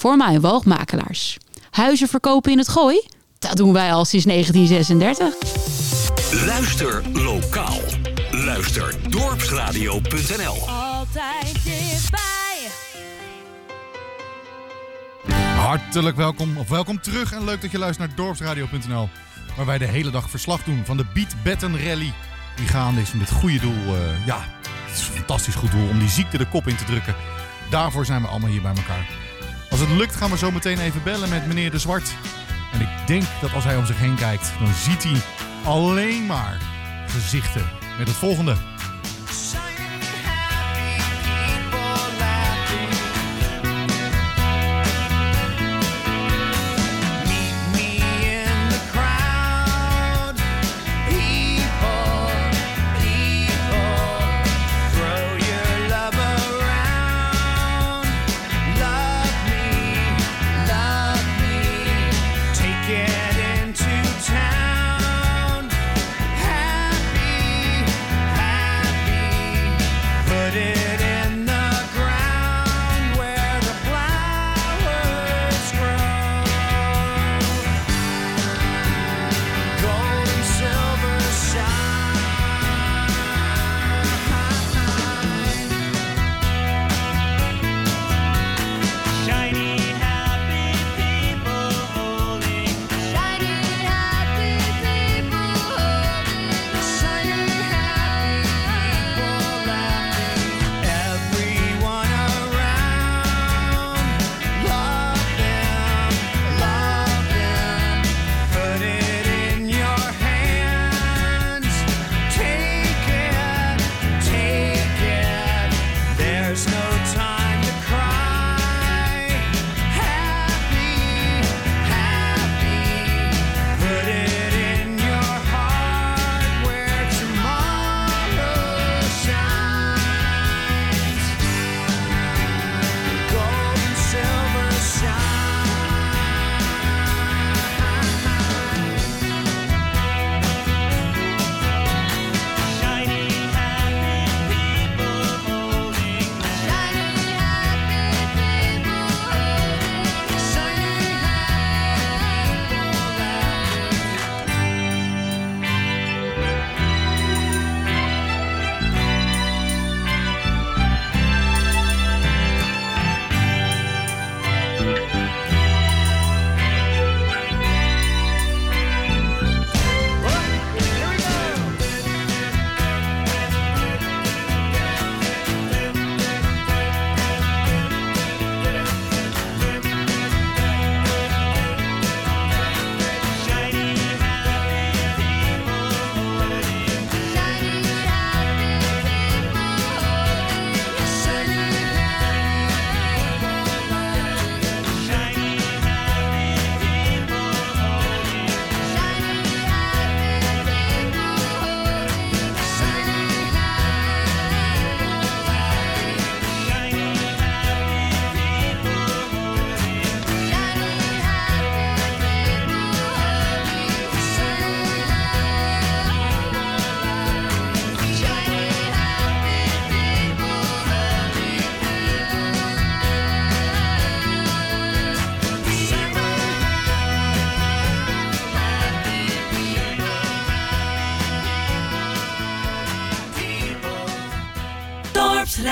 voor woogmakelaars. Huizen verkopen in het gooi? Dat doen wij al sinds 1936. Luister lokaal. Luister dorpsradio.nl. Altijd dichtbij. Hartelijk welkom, of welkom terug en leuk dat je luistert naar dorpsradio.nl. Waar wij de hele dag verslag doen van de Beat Batten Rally. Die gaande is dit goede doel, eh, ja, het is een fantastisch goed doel, om die ziekte de kop in te drukken. Daarvoor zijn we allemaal hier bij elkaar. Als het lukt gaan we zo meteen even bellen met meneer De Zwart. En ik denk dat als hij om zich heen kijkt, dan ziet hij alleen maar gezichten met het volgende.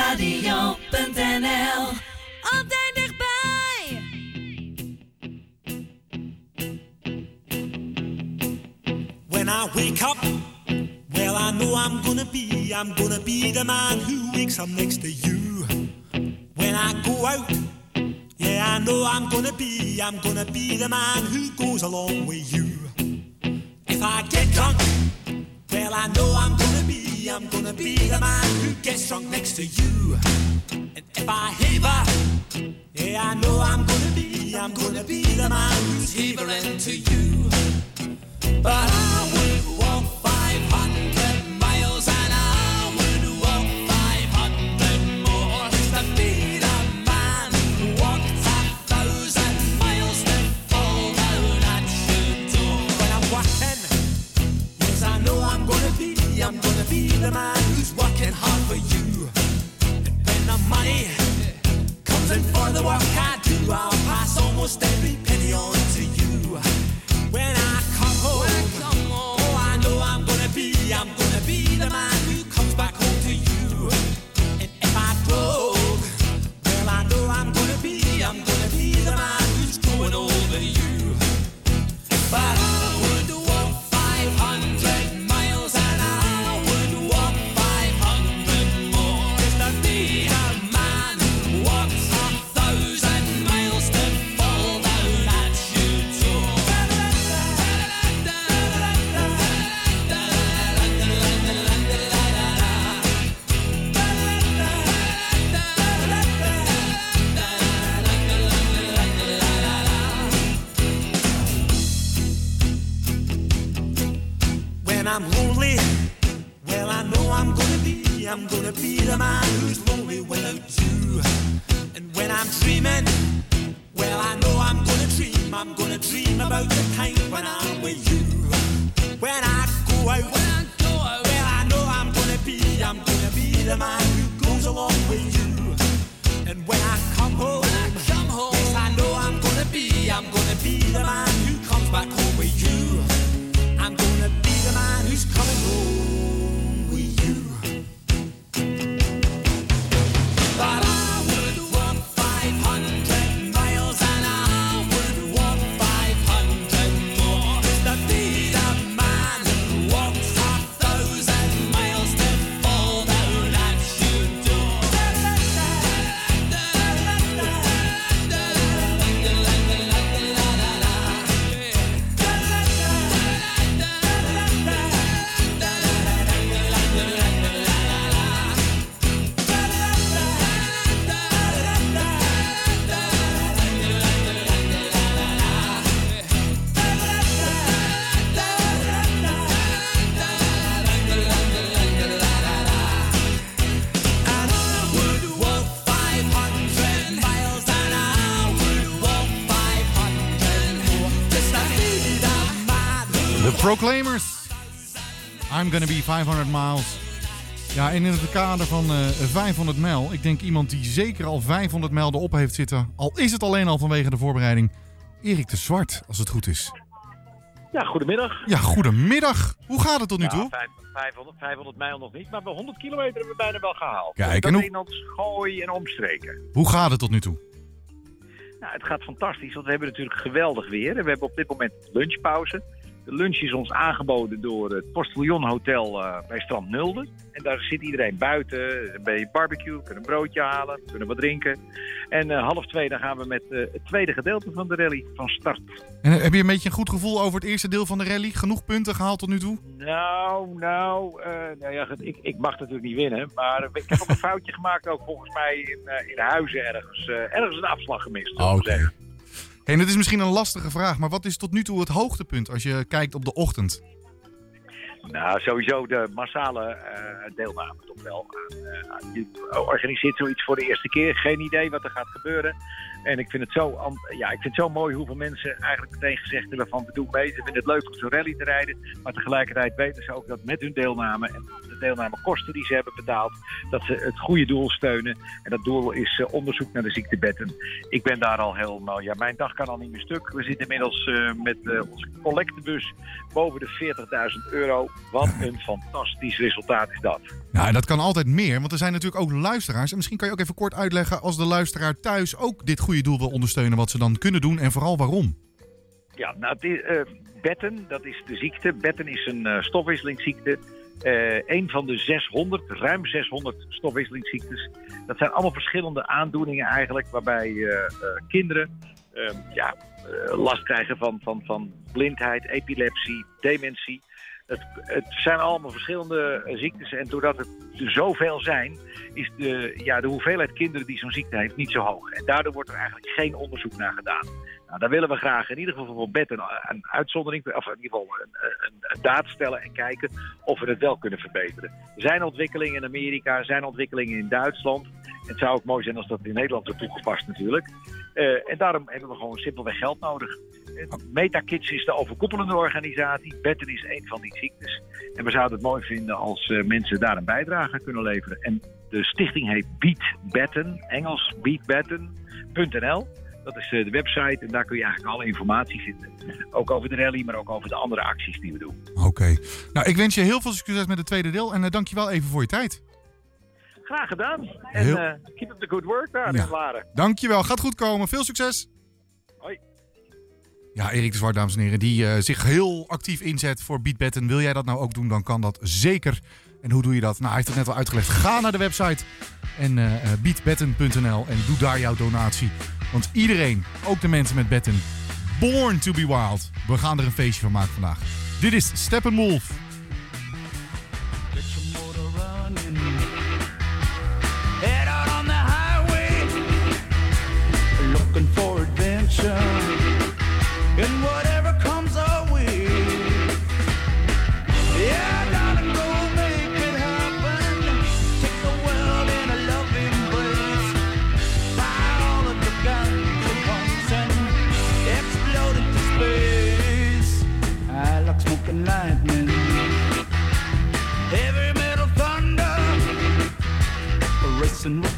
Radio.nl Altijd dichtbij. When I wake up, well, I know I'm gonna be, I'm gonna be the man who wakes up next to you. When I go out, yeah, I know I'm gonna be, I'm gonna be the man who goes along with Proclaimers. I'm gonna be 500 miles. Ja, en in het kader van eh 500 mijl. Ik denk iemand die zeker al 500 mijl erop heeft zitten. Al is het alleen al vanwege de voorbereiding. Erik de Zwart, als het goed is. Ja, goedemiddag. Ja, goedemiddag. Hoe gaat het tot nu Ja, toe? vijf- 500, 500 mijl nog niet, maar bij 100 kilometer hebben we bijna wel gehaald. Kijk, en hoe- in ons gooi en omstreken. Hoe gaat het tot nu toe? Nou, het gaat fantastisch, want we hebben natuurlijk geweldig weer. En we hebben op dit moment lunchpauze. De lunch is ons aangeboden door het Postillon Hotel eh, bij Strand Nulde. En daar zit iedereen buiten, een beetje barbecue, kunnen een broodje halen, kunnen wat drinken. En eh, half twee dan gaan we met eh, het tweede gedeelte van de rally van start. En heb je een beetje een goed gevoel over het eerste deel van de rally? Genoeg punten gehaald tot nu toe? Nou, nou, nou ja, ik, ik mag natuurlijk niet winnen. Maar ik heb ook een foutje gemaakt, ook volgens mij in, eh, in Huizen ergens. ergens een afslag gemist. we Oké. zeggen. Hey, het is misschien een lastige vraag, maar wat is tot nu toe het hoogtepunt als je kijkt op de ochtend? Nou, sowieso de massale eh, deelname toch wel. Aan, eh, je organiseert zoiets voor de eerste keer. Geen idee wat er gaat gebeuren. En ik vind het zo, ja, ik vind het zo mooi hoeveel mensen eigenlijk meteen gezegd hebben van we doen mee. Ze vinden het leuk om zo'n rally te rijden. Maar tegelijkertijd weten ze ook dat met hun deelname en de deelnamekosten die ze hebben betaald, dat ze het goede doel steunen. En dat doel is eh, onderzoek naar de ziektebetten. Ik ben daar al helemaal, ja, mijn dag kan al niet meer stuk. We zitten inmiddels eh, met eh, onze collectebus boven de 40.000 euro. Wat een fantastisch resultaat is dat. Nou, en dat kan altijd meer, want er zijn natuurlijk ook luisteraars. En misschien kan je ook even kort uitleggen als de luisteraar thuis ook dit goede doel wil ondersteunen, wat ze dan kunnen doen en vooral waarom. Ja, nou, eh, betten, dat is de ziekte. Betten is een eh, stofwisselingsziekte. Eh een van de 600, ruim 600 stofwisselingsziektes. Dat zijn allemaal verschillende aandoeningen eigenlijk, waarbij kinderen ja, last krijgen van, van, van blindheid, epilepsie, dementie. Het, het zijn allemaal verschillende eh, ziektes en doordat het er zoveel zijn, is de, ja, de hoeveelheid kinderen die zo'n ziekte heeft niet zo hoog. En daardoor wordt er eigenlijk geen onderzoek naar gedaan. Nou, daar willen we graag in ieder geval voor Bed een, uitzondering, of in ieder geval een, een, een daad stellen en kijken of we het wel kunnen verbeteren. Er zijn ontwikkelingen in Amerika, er zijn ontwikkelingen in Duitsland. Het zou ook mooi zijn als dat in Nederland wordt toegepast natuurlijk. Eh, en daarom hebben we gewoon simpelweg geld nodig. Eh, MetaKids is de overkoepelende organisatie. Betten is een van die ziektes. En we zouden het mooi vinden als eh, mensen daar een bijdrage aan kunnen leveren. En de stichting heet Beat Betten, Engels beatbetten.nl. Dat is eh, de website en daar kun je eigenlijk alle informatie vinden. Ook over de rally, maar ook over de andere acties die we doen. Oké. Nou, ik wens je heel veel succes met het tweede deel. En dank je wel even voor je tijd. Graag gedaan. En Heel- keep up the good work daar Ja. in Laren. Dank je wel. Gaat goed komen. Veel succes. Ja, Erik de Zwart, dames en heren, die eh, zich heel actief inzet voor Beatbatten. Wil jij dat nou ook doen, dan kan dat zeker. En hoe doe je dat? Nou, hij heeft het net al uitgelegd. Ga naar de website en eh eh, beatbatten.nl en doe daar jouw donatie. Want iedereen, ook de mensen met betten, born to be wild. We gaan er een feestje van maken vandaag. Dit is Steppenwolf. Get your motor running. and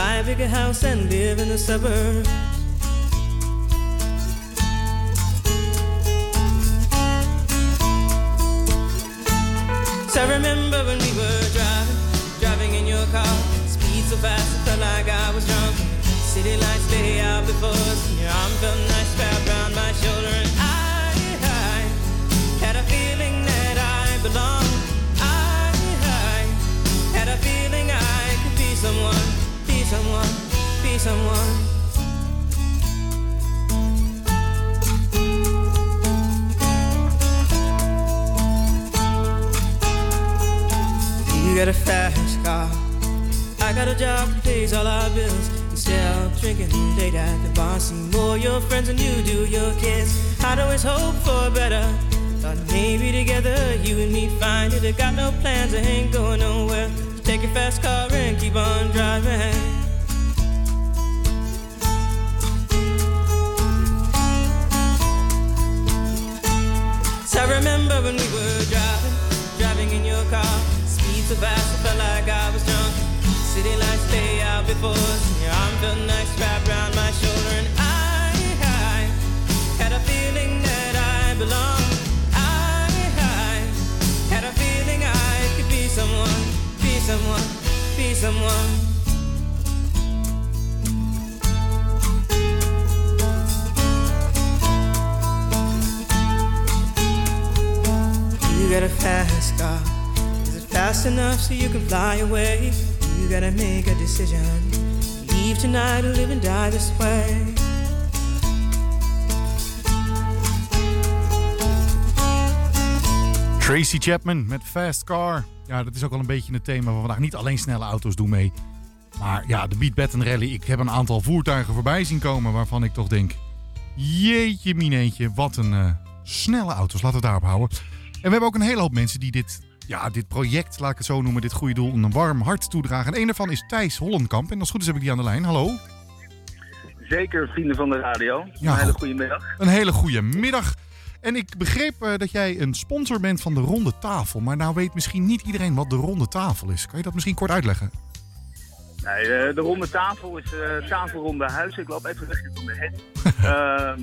buy a bigger house and live in the suburbs. So I remember when we were driving, driving in your car. Speed so fast, I felt like I was drunk. City lights lay out before us, and your arm felt nice wrapped around my shoulder. Someone. You got a fast car. I got a job that pays all our bills. Instead of drinking late at the bar, see more your friends than you do your kids. I'd always hope for better. Thought maybe together you and me find it. I got no plans, I ain't going nowhere. So take your fast car and keep on driving. Speed so felt like I was drunk. City lights lay out before us, and your arm felt nice wrapped around my shoulder. And I, I had a feeling that I belonged. I, I had a feeling I could be someone, be someone, be someone. You got a fast car. Enough so you can fly away? You gotta make a decision. Leave tonight or live and die this way. Tracy Chapman met Fast Car. Ja, dat is ook wel een beetje het thema van vandaag. Niet alleen snelle auto's doen mee. Maar ja, de Beat Baton Rally. Ik heb een aantal voertuigen voorbij zien komen waarvan ik toch denk... Jeetje mineetje, wat een eh, snelle auto's. Laten we daarop houden. En we hebben ook een hele hoop mensen die dit, ja, dit project, laat ik het zo noemen, dit goede doel, een warm hart toedragen. En een daarvan is Thijs Hollenkamp. En als het goed is heb ik die aan de lijn. Hallo. Zeker, vrienden van de radio. Ja, een hele goed. goede middag. Een hele goede middag. En ik begreep eh, dat jij een sponsor bent van de Ronde Tafel. Maar nou weet misschien niet iedereen wat de Ronde Tafel is. Kan je dat misschien kort uitleggen? Nee, eh, de ronde tafel is eh tafelronde huizen. Ik loop even weg van de het. Ehm,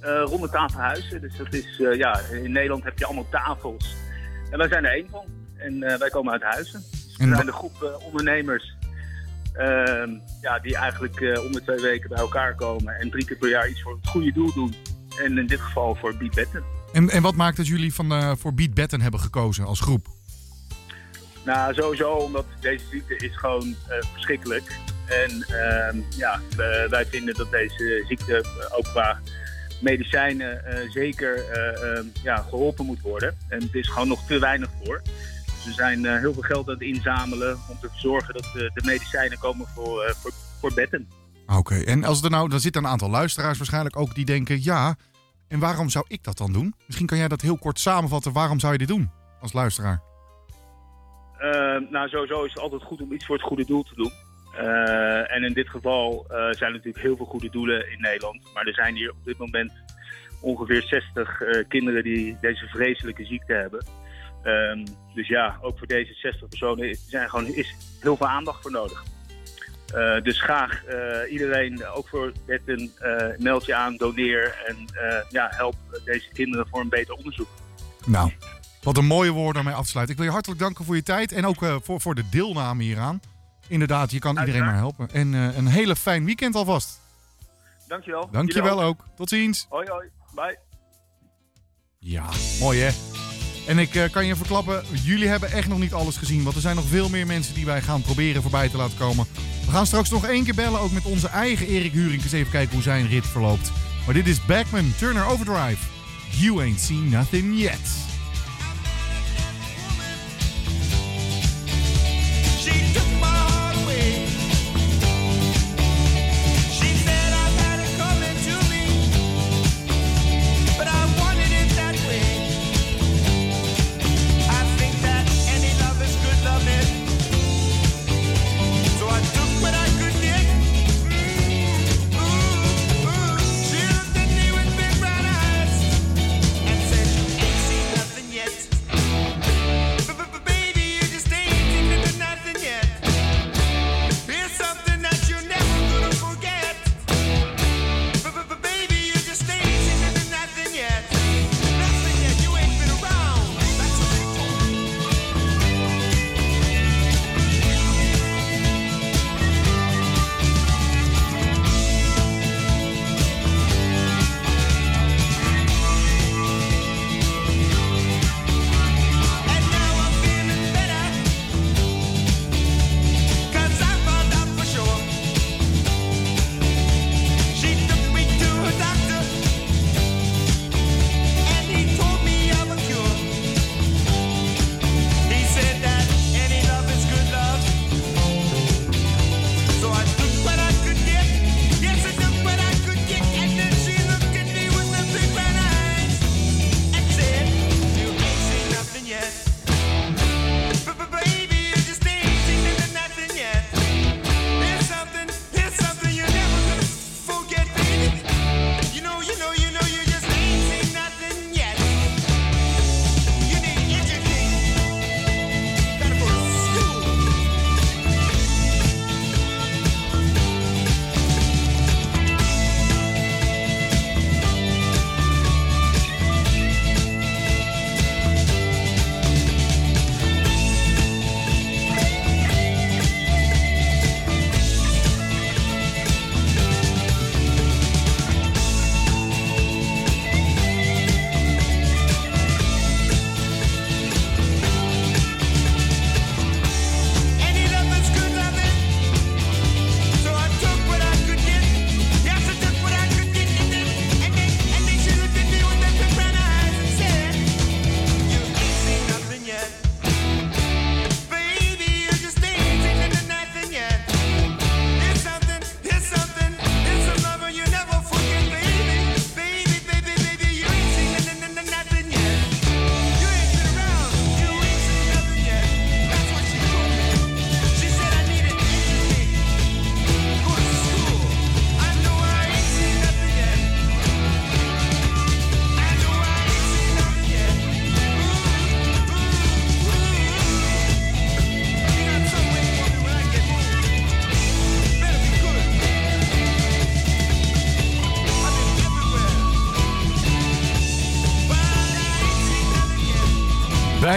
eh, ronde tafelhuizen. Dus dat is, ja, in Nederland heb je allemaal tafels. En wij zijn er één van. En eh, wij komen uit Huizen. Dus En we zijn een groep eh, ondernemers. ehm, ja, die eigenlijk eh, om de twee weken bij elkaar komen. En drie keer per jaar iets voor het goede doel doen. En in dit geval voor Beat Betten. En, en wat maakt dat jullie van, voor Beat Batten hebben gekozen als groep? Nou, sowieso omdat deze ziekte is gewoon verschrikkelijk. En ehm, ja, wij vinden dat deze ziekte ook qua medicijnen eh, zeker eh, ehm, ja, geholpen moet worden. En het is gewoon nog te weinig voor. Dus we zijn eh, heel veel geld aan het inzamelen om te zorgen dat de medicijnen komen voor, voor, voor betten. Oké, en als er nou, dan zitten een aantal luisteraars waarschijnlijk ook die denken, ja, en waarom zou ik dat dan doen? Misschien kan jij dat heel kort samenvatten. Waarom zou je dit doen als luisteraar? Eh, nou, sowieso is het altijd goed om iets voor het goede doel te doen. Eh, en in dit geval eh, zijn er natuurlijk heel veel goede doelen in Nederland. Maar er zijn hier op dit moment ongeveer 60 eh, kinderen die deze vreselijke ziekte hebben. Ehm, dus ja, ook voor deze 60 personen is, zijn gewoon, is heel veel aandacht voor nodig. Dus graag iedereen, ook voor Betten, eh meld je aan, doneer en ja, help deze kinderen voor een beter onderzoek. Nou, wat een mooie woorden om mee af te sluiten. Ik wil je hartelijk danken voor je tijd en ook voor, voor de deelname hieraan. Inderdaad, je kan iedereen maar helpen. En eh, een hele fijn weekend alvast. Dankjewel. Dankjewel Jullie ook. Tot ziens. Hoi, hoi. Bye. Ja, mooi hè. En ik eh, kan je verklappen, jullie hebben echt nog niet alles gezien. Want er zijn nog veel meer mensen die wij gaan proberen voorbij te laten komen. We gaan straks nog één keer bellen, ook met onze eigen Erik Huring. Eens even kijken hoe zijn rit verloopt. Maar dit is Backman Turner Overdrive. You ain't seen nothing yet.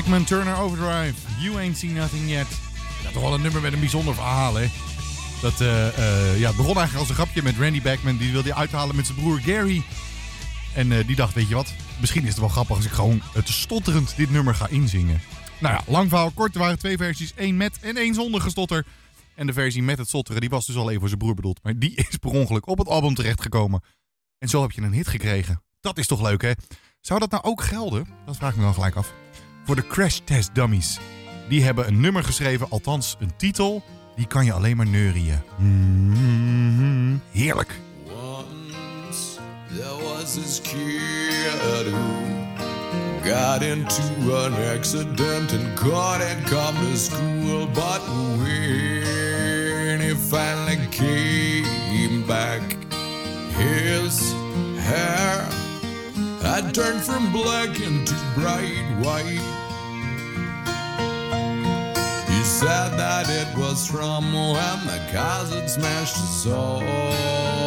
Backman Turner Overdrive. You ain't seen nothing yet. Ja, toch wel een nummer met een bijzonder verhaal, hè? Dat eh, eh, ja, begon eigenlijk als een grapje met Randy Backman. Die wilde uithalen met zijn broer Gary. En eh, die dacht, weet je wat? Misschien is het wel grappig als ik gewoon het stotterend dit nummer ga inzingen. Nou ja, lang verhaal kort. Er waren twee versies. één met en één zonder gestotter. En de versie met het stotteren, die was dus al even voor zijn broer bedoeld. Maar die is per ongeluk op het album terechtgekomen. En zo heb je een hit gekregen. Dat is toch leuk, hè? Zou dat nou ook gelden? Dat vraag ik me dan gelijk af. Voor de Crash Test Dummies. Die hebben een nummer geschreven, althans een titel. Die kan je alleen maar neurieën. Mm, Heerlijk. Once there was this kid who got into an accident and couldn't come to school. But when he finally came back, his hair had turned from black into bright white. Said that it was from when the cars had smashed so hard.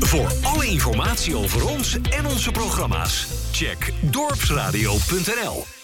Voor alle informatie over ons en onze programma's, check dorpsradio.nl.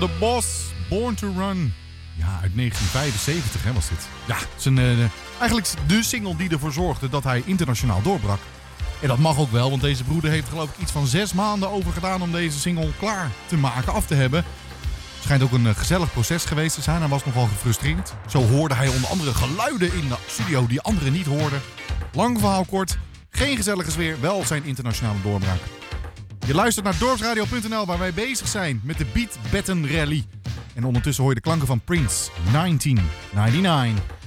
de boss, Born to Run. Ja, uit 1975 hè, was dit. Ja, zijn, eh, eigenlijk de single die ervoor zorgde dat hij internationaal doorbrak. En dat mag ook wel, want deze broeder heeft geloof ik iets van zes maanden over gedaan om deze single klaar te maken, af te hebben. Het schijnt ook een eh, gezellig proces geweest te zijn. en was nogal gefrustreerd. Zo hoorde hij onder andere geluiden in de studio die anderen niet hoorden. Lang verhaal kort, geen gezellige sfeer, wel zijn internationale doorbraak. Je luistert naar dorpsradio.nl waar wij bezig zijn met de Beat Betten Rally. En ondertussen hoor je de klanken van Prince 1999.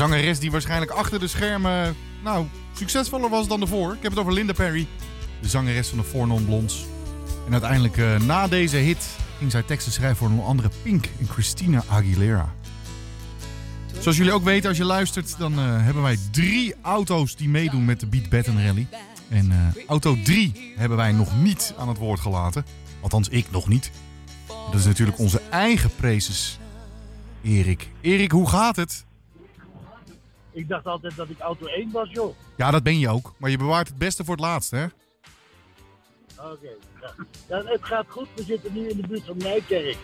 Een zangeres die waarschijnlijk achter de schermen, nou, succesvoller was dan ervoor. Ik heb het over Linda Perry, de zangeres van de Four Non Blondes. En uiteindelijk, eh, na deze hit, ging zij teksten schrijven voor onder andere Pink en Christina Aguilera. Zoals jullie ook weten, als je luistert, dan eh, hebben wij drie auto's die meedoen met de Beat Batten Rally. En eh, auto 3 hebben wij nog niet aan het woord gelaten. Althans, ik nog niet. Dat is natuurlijk onze eigen prezes. Erik. Erik, hoe gaat het? Ik dacht altijd dat ik auto 1 was, joh. Ja, dat ben je ook. Maar je bewaart het beste voor het laatst, hè? Oké. Ja. Ja, het gaat goed. We zitten nu in de buurt van Nijkerk.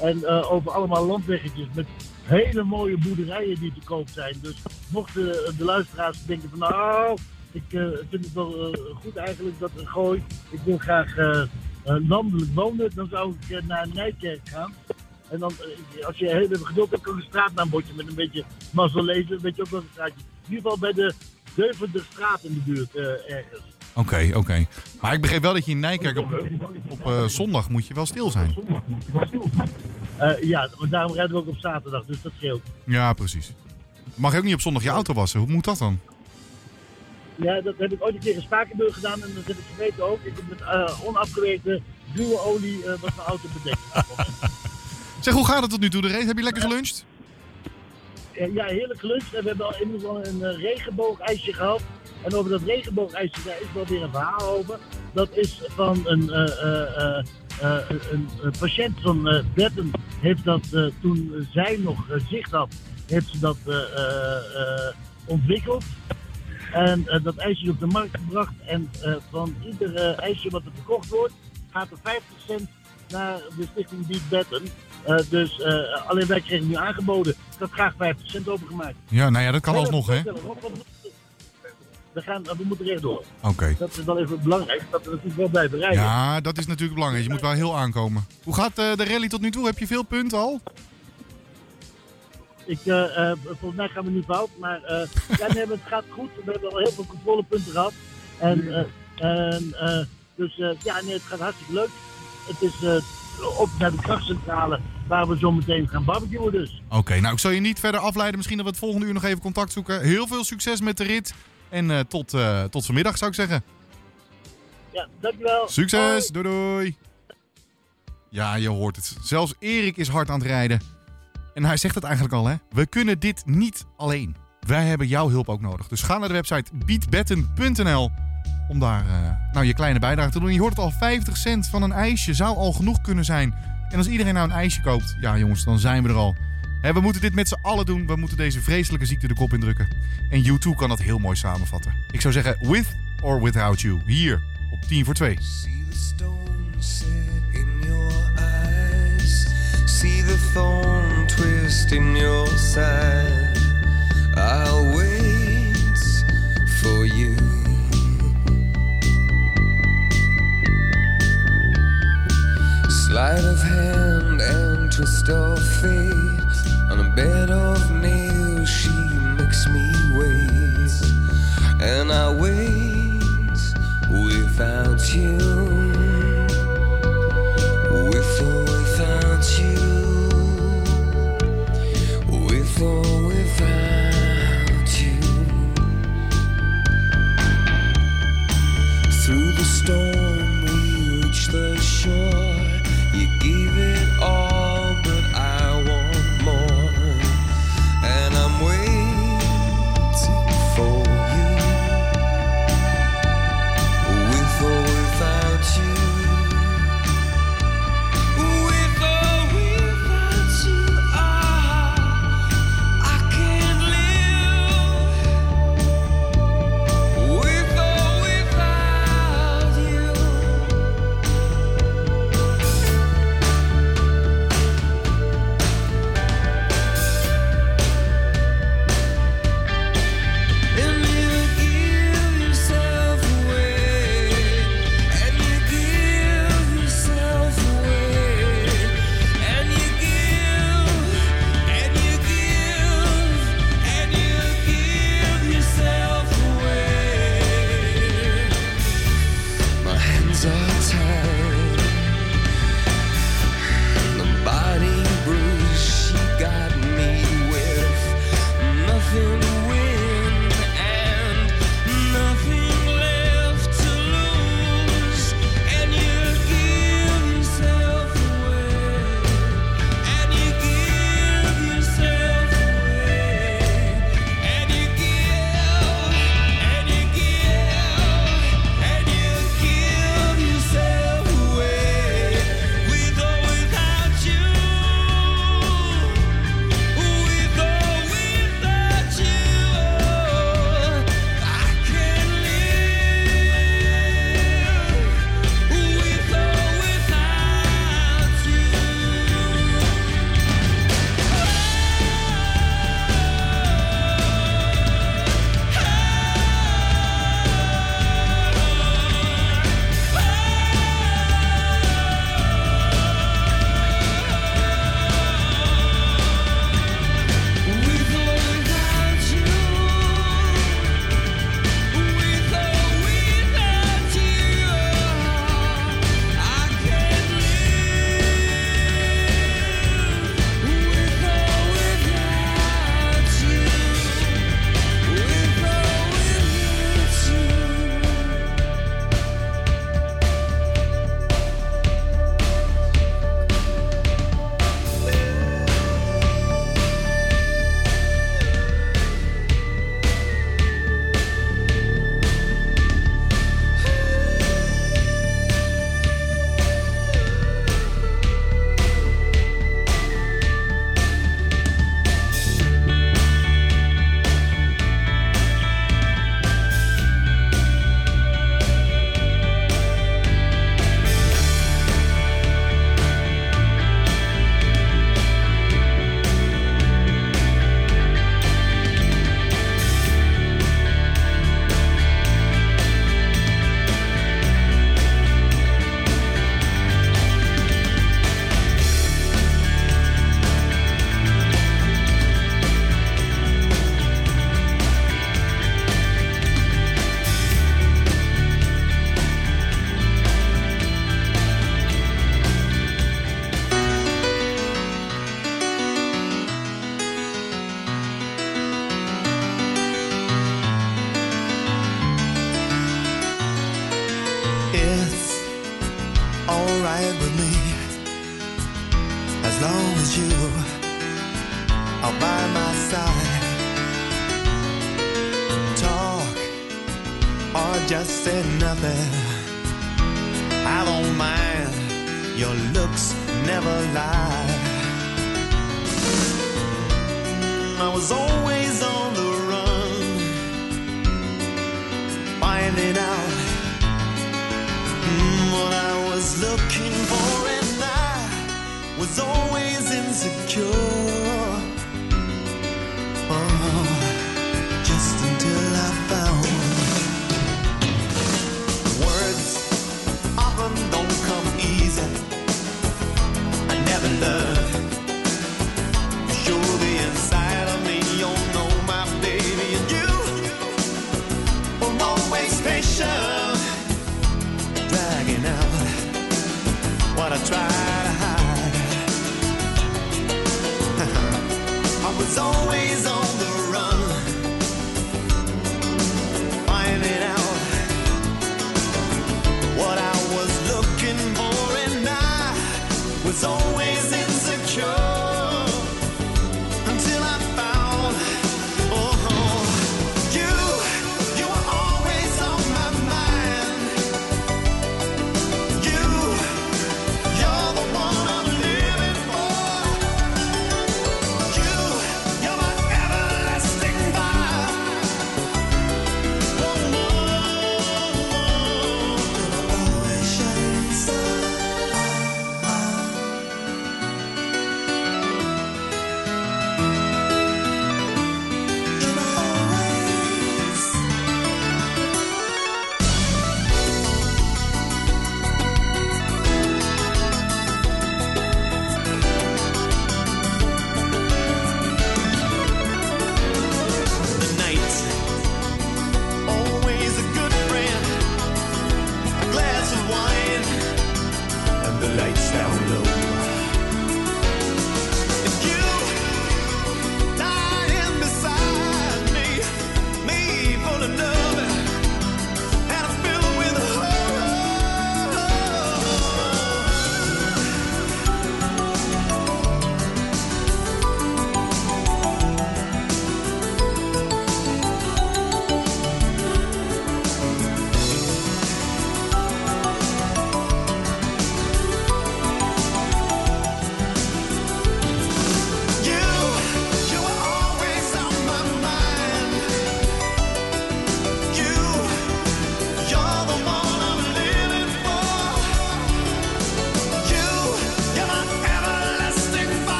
En eh, over allemaal landweggetjes met hele mooie boerderijen die te koop zijn. Dus mochten de luisteraars denken van nou, ik eh, vind het wel eh, goed eigenlijk dat er gooi. Ik wil graag landelijk wonen. Dan zou ik naar Nijkerk gaan. En dan, eh, als je heel even geduld hebt, kan een straatnaambordje met een beetje mazzel lezen. Weet je ook wel een straatje. In ieder geval bij de Deventer-straat in de buurt eh, ergens. Oké, oké. Maar ik begreep wel dat je in Nijkerk op, op eh, zondag moet je wel stil zijn. Ja, maar daarom rijden we ook op zaterdag, dus dat scheelt. Ja, precies. Mag je ook niet op zondag je auto wassen? Hoe moet dat dan? Ja, dat heb ik ooit een keer in Spakenburg gedaan en dat heb ik vergeten ook. Ik heb met onafgewerkte duwe olie was mijn auto bedekt. Zeg, hoe gaat het tot nu toe, de race? Heb je lekker geluncht? Eh, ja, heerlijk geluncht. We hebben al inmiddels al een uh, regenboogijsje gehad. En over dat regenboogijsje, daar is wel weer een verhaal over. Dat is van een, eh, eh, eh, eh, patiënt van eh Betten. Heeft dat eh, toen zij nog eh, zicht had, heeft ze dat eh, eh, eh, ontwikkeld. En eh, dat ijsje op de markt gebracht. En eh, van ieder eh, ijsje wat er verkocht wordt, gaat er 50 cent naar de stichting Beat Betten. Eh, dus eh, alleen wij kregen nu aangeboden. Ik had graag 50 cent overgemaakt. Ja, nou ja, dat kan alsnog, hè? We, gaan, we moeten rechtdoor. Oké. Dat is wel even belangrijk, dat we natuurlijk wel blijven rijden. Ja, dat is natuurlijk belangrijk. Je moet wel heel aankomen. Hoe gaat eh, de rally tot nu toe? Heb je veel punten al? Ik, volgens mij gaan we nu fout, maar ja, nee, het gaat goed. We hebben al heel veel controlepunten gehad. En, en, dus ja, nee, het gaat hartstikke leuk. Het is op naar de krachtcentrale waar we zo meteen gaan barbecuen dus. Oké, nou ik zal je niet verder afleiden. Misschien dat we het volgende uur nog even contact zoeken. Heel veel succes met de rit. En eh, tot, eh, tot vanmiddag zou ik zeggen. Ja, dankjewel. Succes, doei doei. Ja, je hoort het. Zelfs Erik is hard aan het rijden. En hij zegt het eigenlijk al, hè. We kunnen dit niet alleen. Wij hebben jouw hulp ook nodig. Dus ga naar de website beatbetten.nl om daar eh, nou, je kleine bijdrage te doen. Je hoort het al, 50 cent van een ijsje zou al genoeg kunnen zijn. En als iedereen nou een ijsje koopt, ja jongens, dan zijn we er al. Hè, we moeten dit met z'n allen doen. We moeten deze vreselijke ziekte de kop indrukken. En U2 kan dat heel mooi samenvatten. Ik zou zeggen, with or without you. Hier, op 10 voor 2. in your eyes. See the twist in your side. Sleight of hand and twist of fate. On a bed of nails, she makes me wait. And I wait without you. With or without you. With or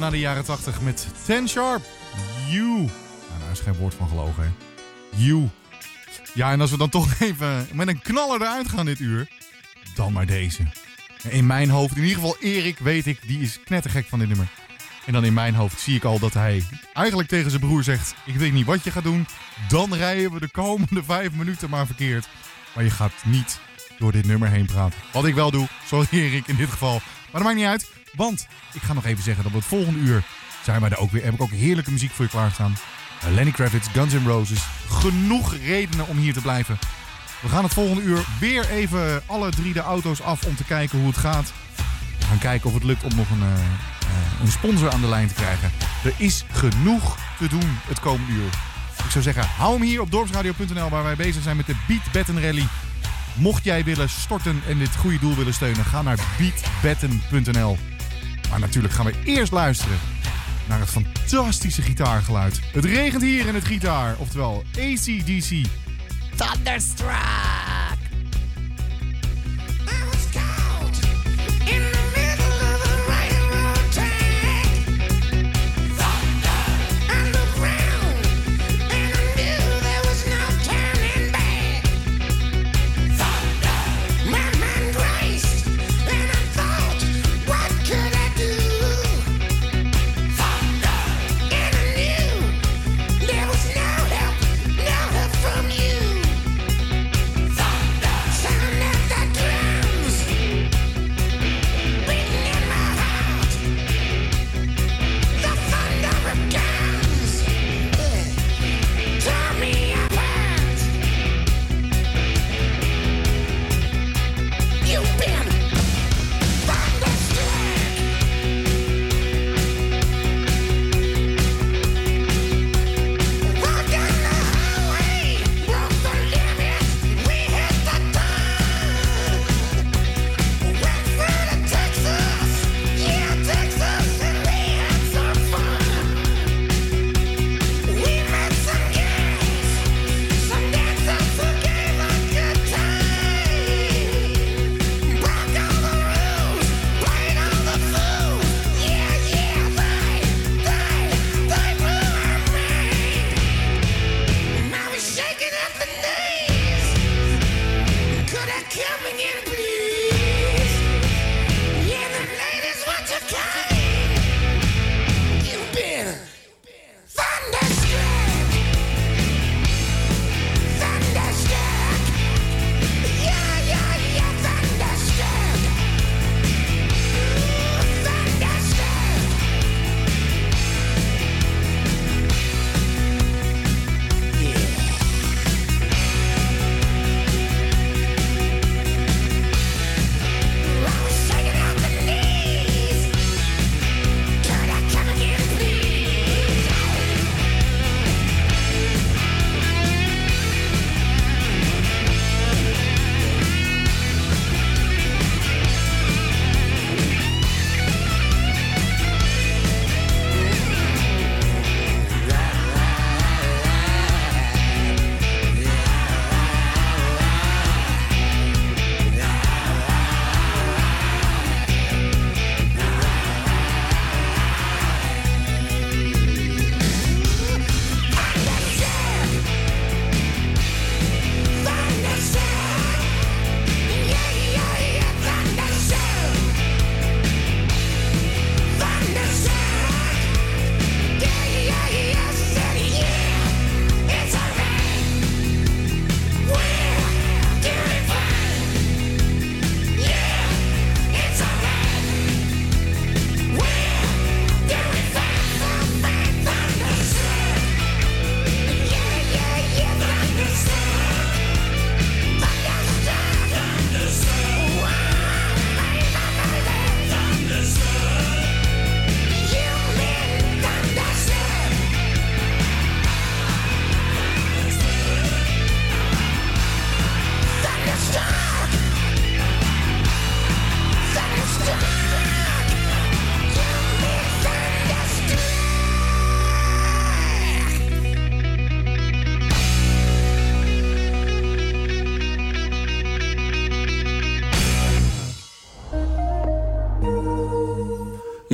zwijmelen naar de jaren 80 met Ten Sharp. You. Nou, daar is geen woord van gelogen, hè. You. Ja, en als we dan toch even met een knaller eruit gaan dit uur, dan maar deze. In mijn hoofd, in ieder geval Erik, weet ik, die is knettergek van dit nummer. En dan in mijn hoofd zie ik al dat hij eigenlijk tegen zijn broer zegt: Ik weet niet wat je gaat doen. Dan rijden we de komende vijf minuten maar verkeerd. Maar je gaat niet door dit nummer heen praten. Wat ik wel doe, sorry Erik in dit geval. Maar dat maakt niet uit, want ik ga nog even zeggen dat we het volgende uur zijn wij er ook weer. Heb ik ook heerlijke muziek voor je klaarstaan. Lenny Kravitz, Guns N' Roses. Genoeg redenen om hier te blijven. We gaan het volgende uur weer even alle drie de auto's af om te kijken hoe het gaat. We gaan kijken of het lukt om nog een, eh, eh, een sponsor aan de lijn te krijgen. Er is genoeg te doen het komende uur. Ik zou zeggen, hou hem hier op dorpsradio.nl waar wij bezig zijn met de Beat Batten Rally. Mocht jij willen storten en dit goede doel willen steunen, ga naar beatbatten.nl. Maar natuurlijk gaan we eerst luisteren naar het fantastische gitaargeluid. Het regent hier in het gitaar, oftewel ACDC. Thunderstruck.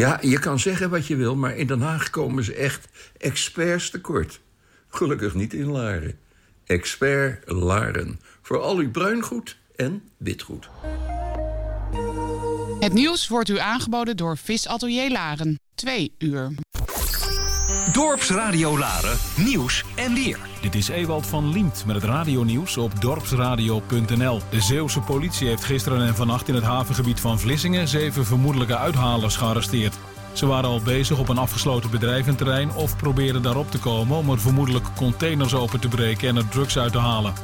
Ja, je kan zeggen wat je wil, maar in Den Haag komen ze echt experts tekort. Gelukkig niet in Laren. Expert Laren. Voor al uw bruingoed en witgoed. Het nieuws wordt u aangeboden door Visatelier Laren. Twee uur. Dorpsradio Laren, nieuws en weer. Dit is Ewald van Liemt met het radionieuws op dorpsradio.nl. De Zeeuwse politie heeft gisteren en vannacht in het havengebied van Vlissingen... zeven vermoedelijke uithalers gearresteerd. Ze waren al bezig op een afgesloten bedrijventerrein... of probeerden daarop te komen om er vermoedelijk containers open te breken... en er drugs uit te halen.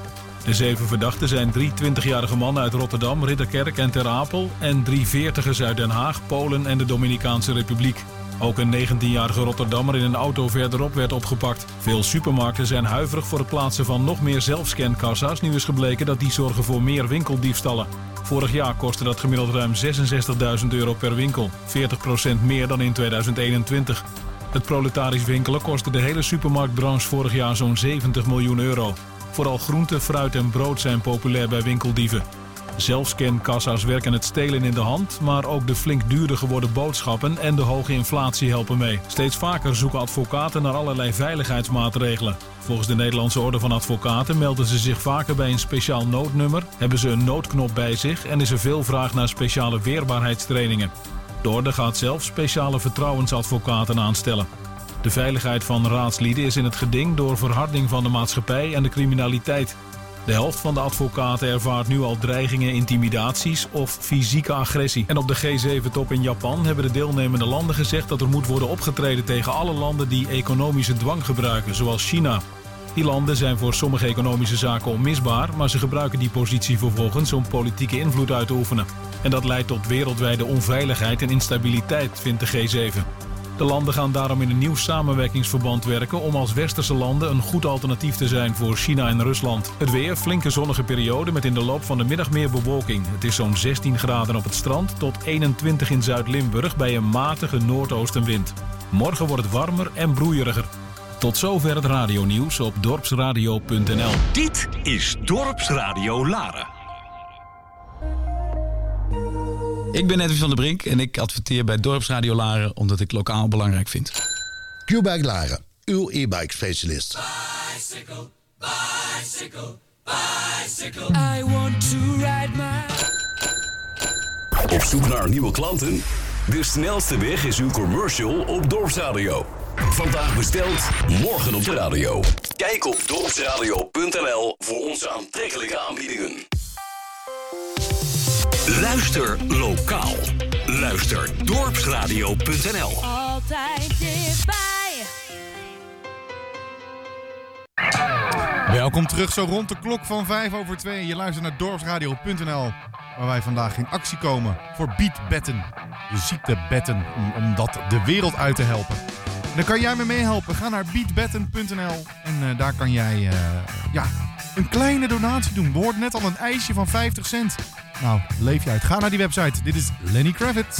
De zeven verdachten zijn drie 20-jarige mannen uit Rotterdam, Ridderkerk en Ter Apel... en drie veertigers uit Den Haag, Polen en de Dominicaanse Republiek. Ook een 19-jarige Rotterdammer in een auto verderop werd opgepakt. Veel supermarkten zijn huiverig voor het plaatsen van nog meer zelfscankassa's. Nu is gebleken dat die zorgen voor meer winkeldiefstallen. Vorig jaar kostte dat gemiddeld ruim 66.000 euro per winkel. 40% meer dan in 2021. Het proletarisch winkelen kostte de hele supermarktbranche vorig jaar zo'n 70 miljoen euro. Vooral groente, fruit en brood zijn populair bij winkeldieven. Zelfscankassa's werken het stelen in de hand, maar ook de flink duurder geworden boodschappen en de hoge inflatie helpen mee. Steeds vaker zoeken advocaten naar allerlei veiligheidsmaatregelen. Volgens de Nederlandse Orde van Advocaten melden ze zich vaker bij een speciaal noodnummer, hebben ze een noodknop bij zich en is er veel vraag naar speciale weerbaarheidstrainingen. De Orde gaat zelf speciale vertrouwensadvocaten aanstellen. De veiligheid van raadslieden is in het geding door verharding van de maatschappij en de criminaliteit. De helft van de advocaten ervaart nu al dreigingen, intimidaties of fysieke agressie. En op de G7-top in Japan hebben de deelnemende landen gezegd dat er moet worden opgetreden tegen alle landen die economische dwang gebruiken, zoals China. Die landen zijn voor sommige economische zaken onmisbaar, maar ze gebruiken die positie vervolgens om politieke invloed uit te oefenen. En dat leidt tot wereldwijde onveiligheid en instabiliteit, vindt de G7. De landen gaan daarom in een nieuw samenwerkingsverband werken om als westerse landen een goed alternatief te zijn voor China en Rusland. Het weer, flinke zonnige periode met in de loop van de middag meer bewolking. Het is zo'n 16 graden op het strand tot 21 in Zuid-Limburg bij een matige noordoostenwind. Morgen wordt het warmer en broeieriger. Tot zover het radionieuws op dorpsradio.nl. Dit is Dorpsradio Laren. Ik ben Edwin van der Brink en ik adverteer bij Dorpsradio Laren omdat ik lokaal belangrijk vind. Q-Bike Laren, uw e-bike specialist. Bicycle, bicycle, Bicycle. I want to ride my. Op zoek naar nieuwe klanten? De snelste weg is uw commercial op Dorpsradio. Vandaag besteld, morgen op de radio. Kijk op dorpsradio.nl voor onze aantrekkelijke aanbiedingen. Luister lokaal. Luister dorpsradio.nl. Altijd dichtbij. Welkom terug zo rond de klok van 5 over 2. Je luistert naar dorpsradio.nl. Waar wij vandaag in actie komen voor beatbetten. De ziektebetten. Om, om dat de wereld uit te helpen. En dan kan jij me meehelpen. Ga naar beatbetten.nl. En eh, daar kan jij eh, ja, een kleine donatie doen. We hoorden net al een ijsje van 50 cent. Nou, leef je uit. Ga naar die website. Dit is Lenny Kravitz.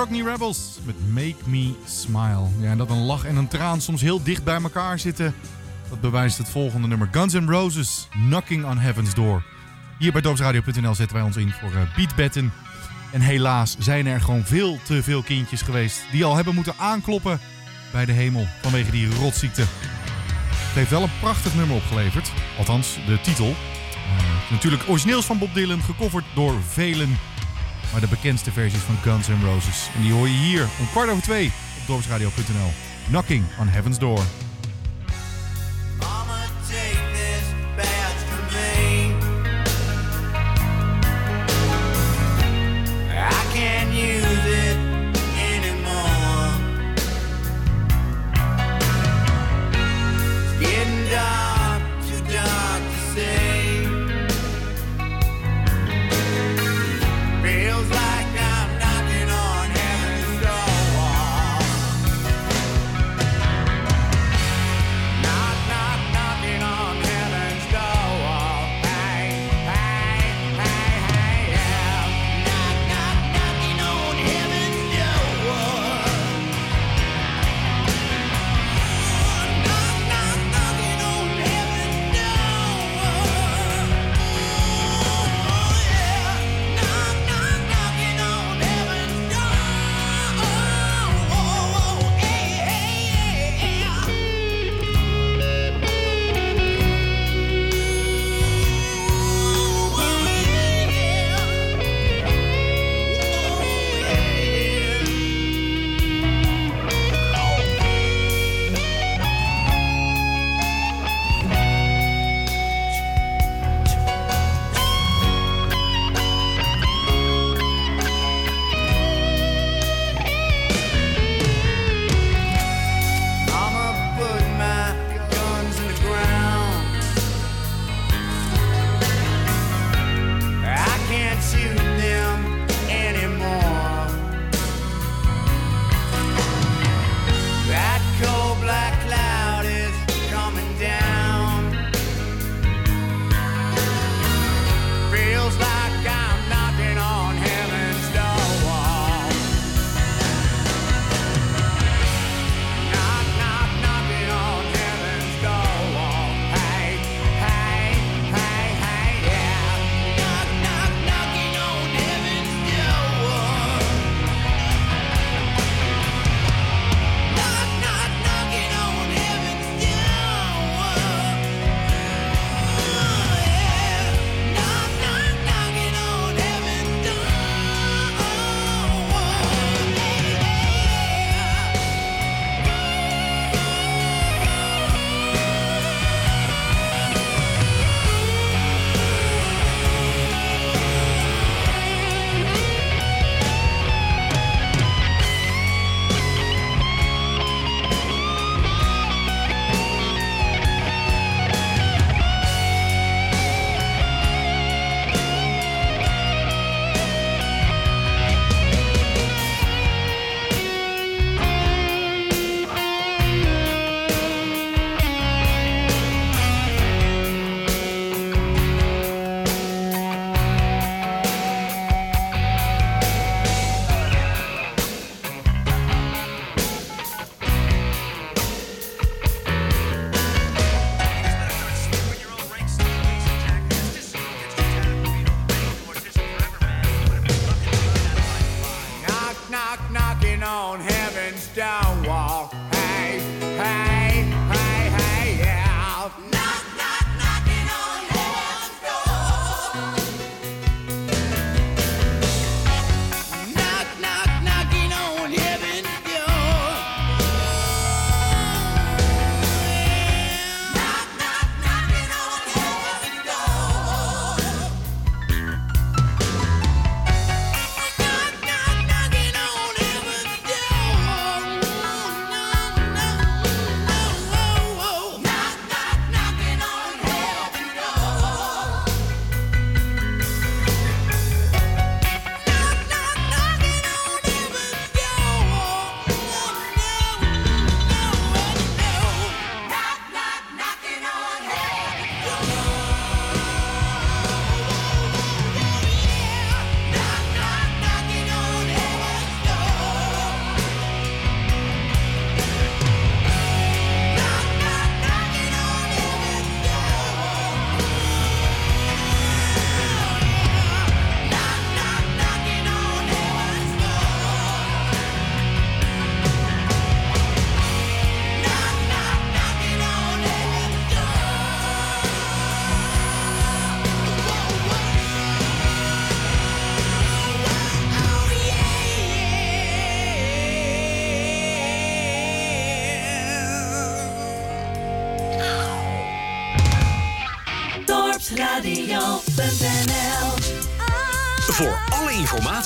Cockney Rebels met Make Me Smile. Ja, en dat een lach en een traan soms heel dicht bij elkaar zitten. Dat bewijst het volgende nummer. Guns N' Roses, Knocking on Heaven's Door. Hier bij dorpsradio.nl zetten wij ons in voor uh, beatbetten. En helaas zijn er gewoon veel te veel kindjes geweest... die al hebben moeten aankloppen bij de hemel vanwege die rotziekte. Het heeft wel een prachtig nummer opgeleverd. Althans, de titel. Eh, natuurlijk origineels van Bob Dylan, gecoverd door velen. Maar de bekendste versies van Guns N' Roses. En die hoor je hier om kwart over twee op dorpsradio.nl. Knocking on Heaven's Door.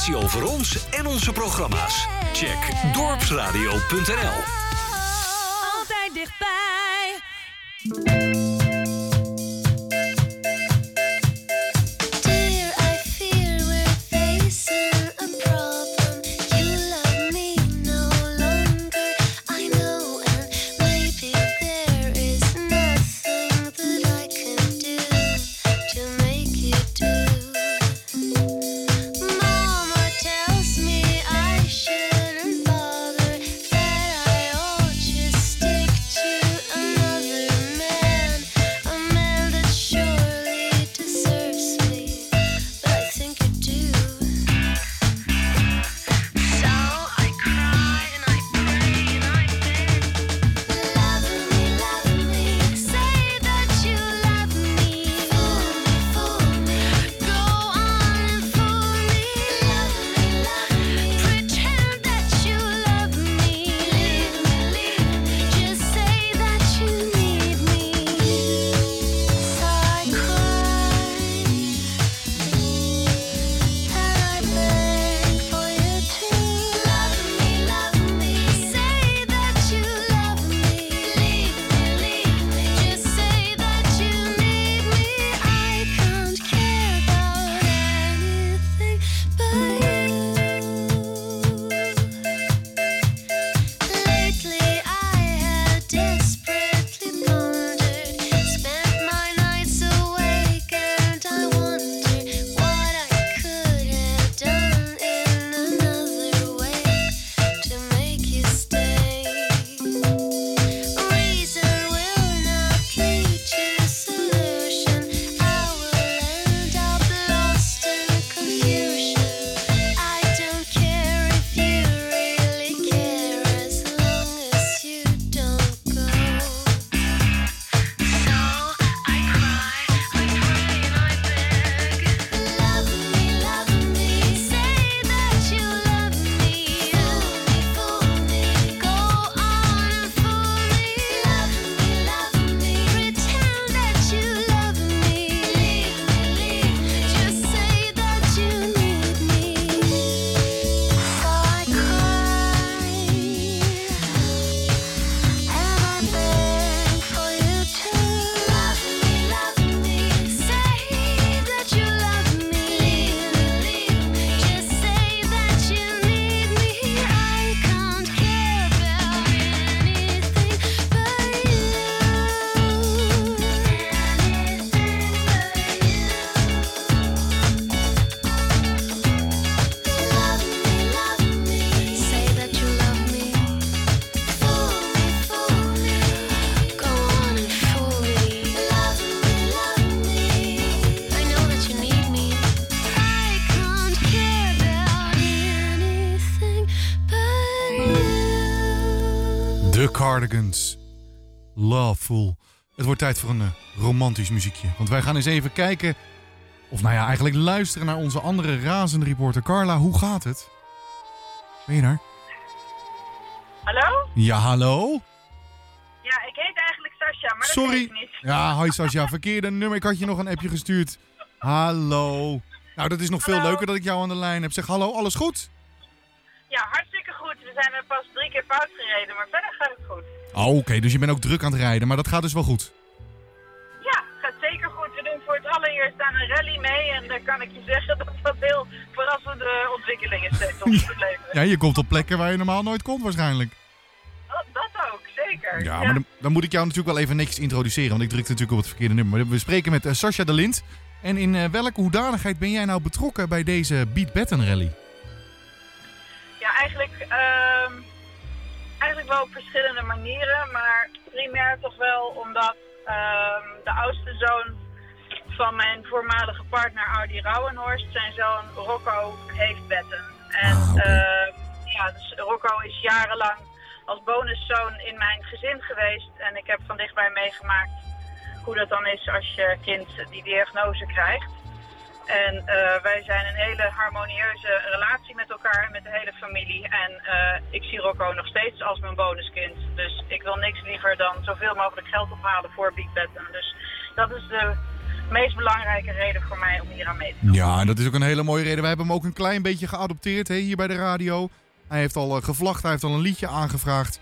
Informatie over ons en onze programma's, check dorpsradio.nl. Cardigans. Loveful. Het wordt tijd voor een eh, romantisch muziekje. Want wij gaan eens even kijken... Of nou ja, eigenlijk luisteren naar onze andere razende reporter Carla. Hoe gaat het? Ben je daar? Hallo? Ja, hallo? Ja, ik heet eigenlijk Sascha, maar dat Sorry. weet ik niet. Ja, hoi Sascha. Verkeerde nummer. Ik had je nog een appje gestuurd. Hallo. Nou, dat is nog veel leuker dat ik jou aan de lijn heb. Zeg hallo, alles goed? Ja, hartstikke goed. We zijn er pas drie keer fout gereden, maar verder gaat het goed. Oh, oké. dus je bent ook druk aan het rijden. Maar dat gaat dus wel goed. Ja, gaat zeker goed. We doen voor het allereerst aan een rally mee en dan kan ik je zeggen dat dat heel verrassende ontwikkelingen steeds opgeleverd. Ja, je komt op plekken waar je normaal nooit komt waarschijnlijk. Dat, dat ook, zeker. Ja, maar dan, dan moet ik jou natuurlijk wel even netjes introduceren. Want ik drukte natuurlijk op het verkeerde nummer. Maar we spreken met eh, Sascha de Lind. En in eh, welke hoedanigheid ben jij nou betrokken bij deze Beat Batten Rally? Ja, eigenlijk, ehm, eigenlijk wel op verschillende manieren, maar primair toch wel omdat ehm, de oudste zoon van mijn voormalige partner Audi Rauwenhorst, zijn zoon Rocco, heeft wetten. En ehm, ja, dus Rocco is jarenlang als bonuszoon in mijn gezin geweest en ik heb van dichtbij meegemaakt hoe dat dan is als je kind die diagnose krijgt. En eh, wij zijn een hele harmonieuze relatie met elkaar en met de hele familie. En eh, ik zie Rocco nog steeds als mijn bonuskind. Dus ik wil niks liever dan zoveel mogelijk geld ophalen voor Big. Dus dat is de meest belangrijke reden voor mij om hier aan mee te doen. Ja, en dat is ook een hele mooie reden. Wij hebben hem ook een klein beetje geadopteerd hè, hier bij de radio. Hij heeft al eh, gevlacht, hij heeft al een liedje aangevraagd.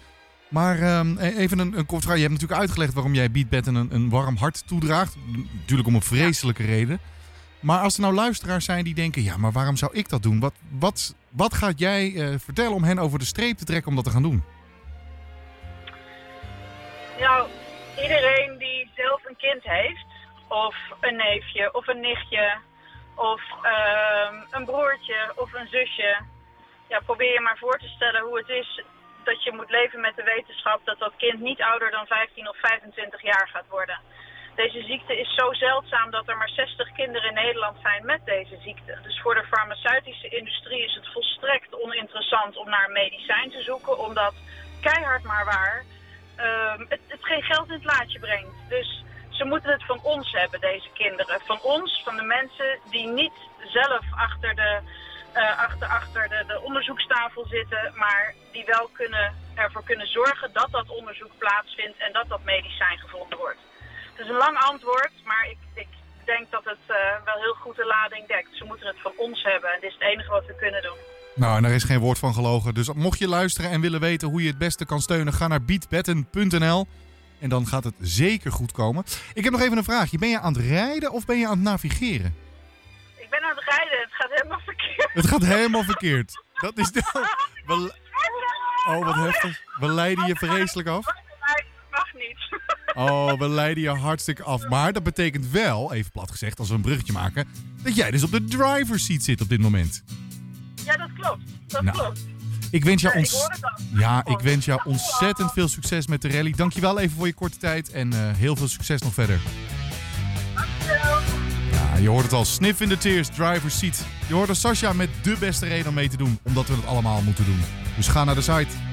Maar ehm, e- even een, een kort vraag. Je hebt natuurlijk uitgelegd waarom jij Beat Batten een, een warm hart toedraagt. Natuurlijk om een vreselijke reden. Maar als er nou luisteraars zijn die denken... ja, maar waarom zou ik dat doen? Wat, wat, wat gaat jij eh, vertellen om hen over de streep te trekken om dat te gaan doen? Nou, iedereen die zelf een kind heeft, of een neefje, of een nichtje, of ehm, een broertje, of een zusje. Ja, probeer je maar voor te stellen hoe het is dat je moet leven met de wetenschap dat dat kind niet ouder dan 15 of 25 jaar gaat worden. Deze ziekte is zo zeldzaam dat er maar 60 kinderen in Nederland zijn met deze ziekte. Dus voor de farmaceutische industrie is het volstrekt oninteressant om naar een medicijn te zoeken, omdat keihard maar waar ehm, het, geen geld in het laadje brengt. Dus ze moeten het van ons hebben, deze kinderen. Van ons, van de mensen die niet zelf achter de, eh, achter, achter de, de onderzoekstafel zitten, maar die wel kunnen, ervoor kunnen zorgen dat dat onderzoek plaatsvindt en dat dat medicijn gevonden wordt. Is een lang antwoord, maar ik, ik denk dat het eh, wel heel goed de lading dekt. Ze moeten het van ons hebben en dit is het enige wat we kunnen doen. Nou, en daar is geen woord van gelogen. Dus mocht je luisteren en willen weten hoe je het beste kan steunen... ga naar beatbetten.nl en dan gaat het zeker goed komen. Ik heb nog even een vraagje. Ben je aan het rijden of ben je aan het navigeren? Ik ben aan het rijden, het gaat helemaal verkeerd. Het gaat helemaal verkeerd. Dat is de... We- Oh, wat heftig. We leiden je vreselijk af. Oh, we leiden je hartstikke af. Maar dat betekent wel, even plat gezegd, als we een bruggetje maken... dat jij dus op de driver's seat zit op dit moment. Ja, dat klopt. Dat Nou, klopt. Ik wens jou, ons... ja, ik wens jou ontzettend veel succes met de rally. Dankjewel even voor je korte tijd en eh, heel veel succes nog verder. Ja, je hoort het al. Sniff in the tears, driver's seat. Je hoort er Sascha met de beste reden om mee te doen. Omdat we het allemaal moeten doen. Dus ga naar de site.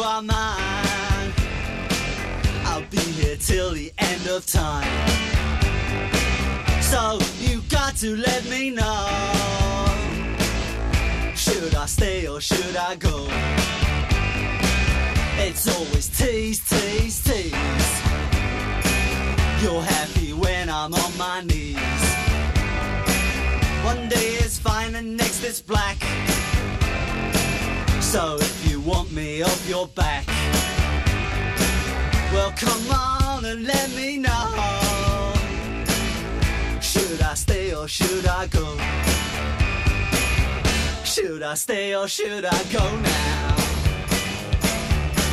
Are mine, I'll be here till the end of time. So you got to let me know. Should I stay or should I go? It's always tease, tease, tease. You're happy when I'm on my knees. One day it's fine and next it's black. So if you want me off your come on and let me know. Should I stay or should I go? Should I stay or should I go now?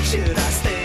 Should I stay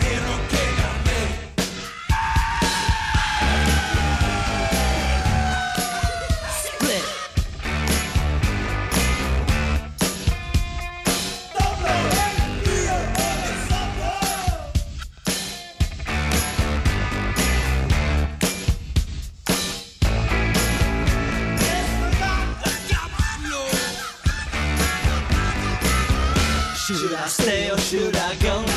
Stay or should I go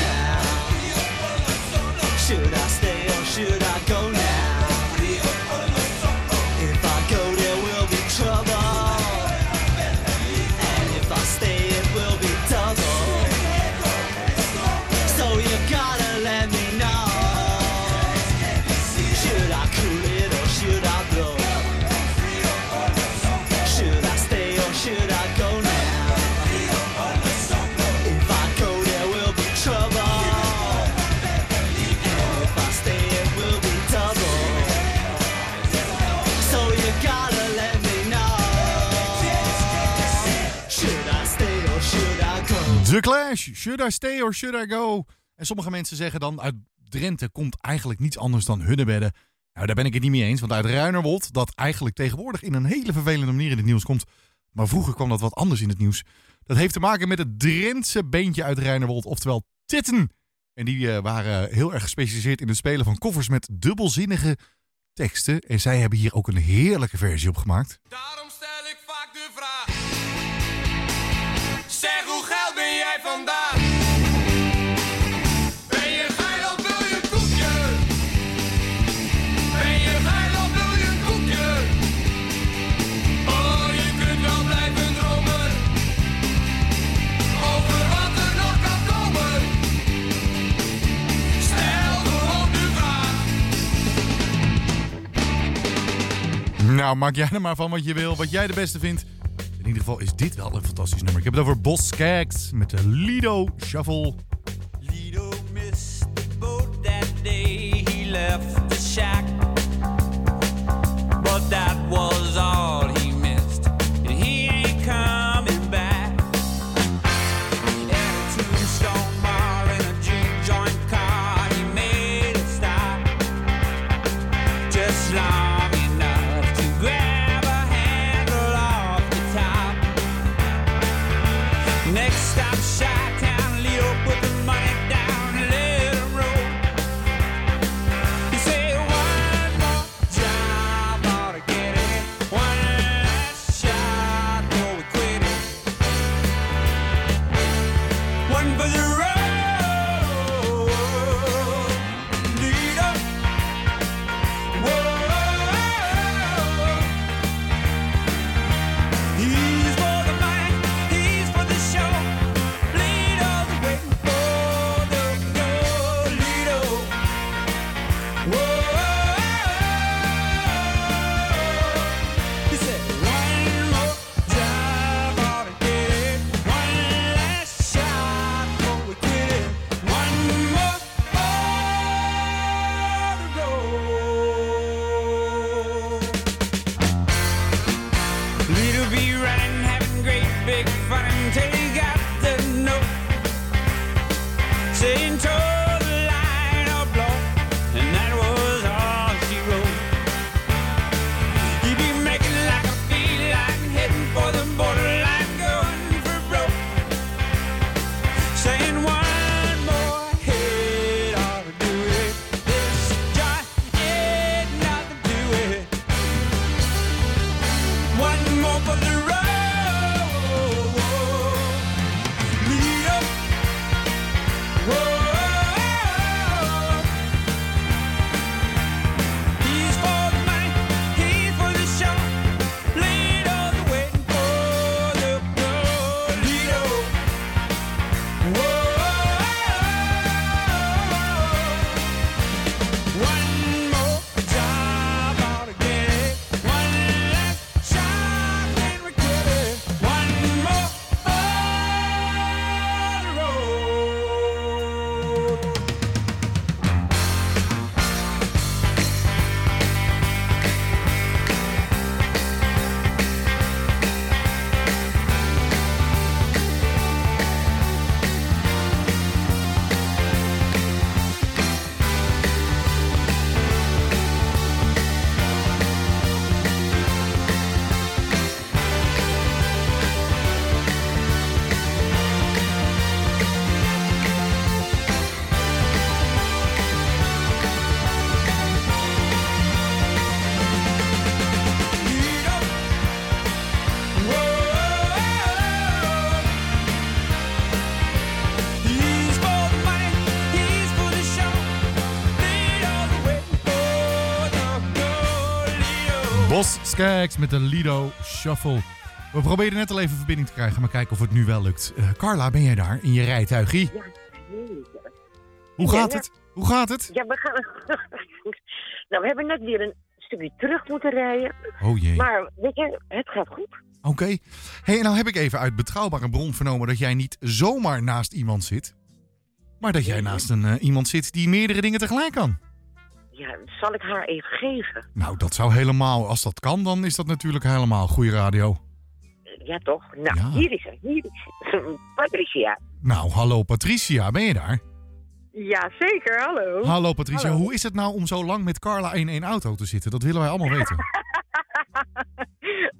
The Clash, Should I Stay or Should I Go? En sommige mensen zeggen dan uit Drenthe komt eigenlijk niets anders dan hunnebedden. Nou, daar ben ik het niet mee eens, want uit Ruinerwold, dat eigenlijk tegenwoordig in een hele vervelende manier in het nieuws komt, maar vroeger kwam dat wat anders in het nieuws. Dat heeft te maken met het Drentse beentje uit Ruinerwold, oftewel Titten. En die eh, waren heel erg gespecialiseerd in het spelen van koffers met dubbelzinnige teksten. En zij hebben hier ook een heerlijke versie op gemaakt. Zeg, hoe geil ben Nou, maak jij er maar van wat je wil, wat jij de beste vindt. In ieder geval is dit wel een fantastisch nummer. Ik heb het over Bos met de Lido Shuffle. Lido missed the boat that day he left the shack. Skaggs met de Lido Shuffle. We probeerden net al even verbinding te krijgen, maar kijken of het nu wel lukt. Eh, Carla, ben jij daar in je rijtuigie? Hoe gaat het? Hoe gaat het? Ja, we gaan. nou, we hebben net weer een stukje terug moeten rijden. Oh jee. Maar weet je, het gaat goed. Oké. Hey, en nou heb ik even uit betrouwbare bron vernomen dat jij niet zomaar naast iemand zit. Maar dat jij naast een, eh, iemand zit die meerdere dingen tegelijk kan. Ja, zal ik haar even geven? Nou, dat zou helemaal, als dat kan, dan is dat natuurlijk helemaal goede radio. Ja, toch? Nou, Ja. hier is ze. Hier is ze. Patricia. Nou, hallo Patricia, ben je daar? Ja, zeker. Hallo. Hallo Patricia, hoe is het nou om zo lang met Carla in één auto te zitten? Dat willen wij allemaal weten.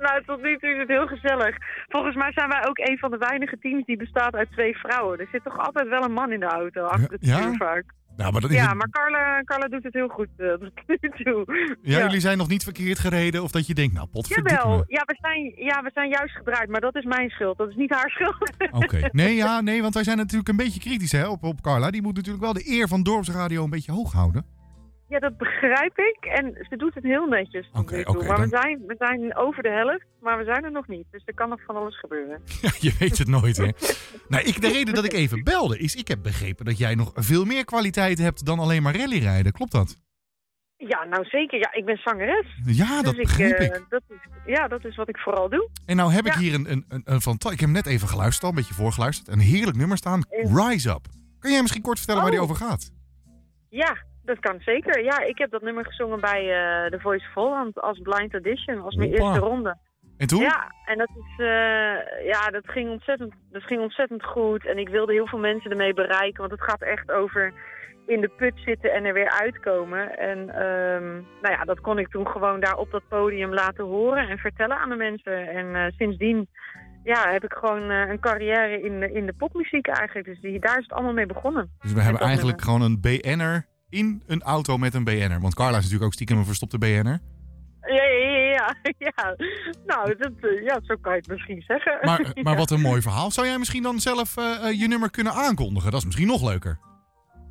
nou, tot nu toe is het heel gezellig. Volgens mij zijn wij ook een van de weinige teams die bestaat uit twee vrouwen. Er zit toch altijd wel een man in de auto, achter het Ja? stuur vaak. Nou, maar dat is ja, het- maar Carla, Carla doet het heel goed eh, tot nu toe. Ja, jullie zijn nog niet verkeerd gereden of dat je denkt, nou potverdikke Jawel, ja we, zijn, ja, we zijn juist gedraaid, maar dat is mijn schuld. Dat is niet haar schuld. Oké. Nee, ja, nee, want wij zijn natuurlijk een beetje kritisch hè, op, op Carla. Die moet natuurlijk wel de eer van Dorpsradio een beetje hoog houden. Ja, dat begrijp ik. En ze doet het heel netjes toe. oké, maar we, zijn, we zijn over de helft, maar we zijn er nog niet. Dus er kan nog van alles gebeuren. Ja, je weet het nooit, hè. Nou, ik, de reden dat ik even belde is, ik heb begrepen dat jij nog veel meer kwaliteit hebt dan alleen maar rallyrijden. Klopt dat? Ja, nou zeker. Ja, ik ben zangeres. Ja, dat dus begrijp eh, ik. Dat is, ja, dat is wat ik vooral doe. En nou heb ik hier een, een, een, een Ik heb hem net even geluisterd al, een beetje voorgeluisterd. Een heerlijk nummer staan. Rise Up. Kun jij misschien kort vertellen waar die Oh. over gaat? Ja, dat kan zeker. Ja, ik heb dat nummer gezongen bij eh The Voice of Holland als blind audition, als mijn eerste ronde. En toen? Ja, en dat, is, eh, ja, dat, ging ontzettend, dat ging ontzettend goed. En ik wilde heel veel mensen ermee bereiken, want het gaat echt over in de put zitten en er weer uitkomen. En ehm, nou ja, dat kon ik toen gewoon daar op dat podium laten horen en vertellen aan de mensen. En eh, sindsdien ja, heb ik gewoon een carrière in, de- in de popmuziek eigenlijk. Dus die, daar is het allemaal mee begonnen. Dus we hebben eigenlijk gewoon een BN'er in een auto met een BN'er. Want Carla is natuurlijk ook stiekem een verstopte BN'er. Ja, ja, ja. Nou, dat, eh, ja, zo kan je het misschien zeggen. Maar, maar Ja. wat een mooi verhaal. Zou jij misschien dan zelf eh, eh, je nummer kunnen aankondigen? Dat is misschien nog leuker.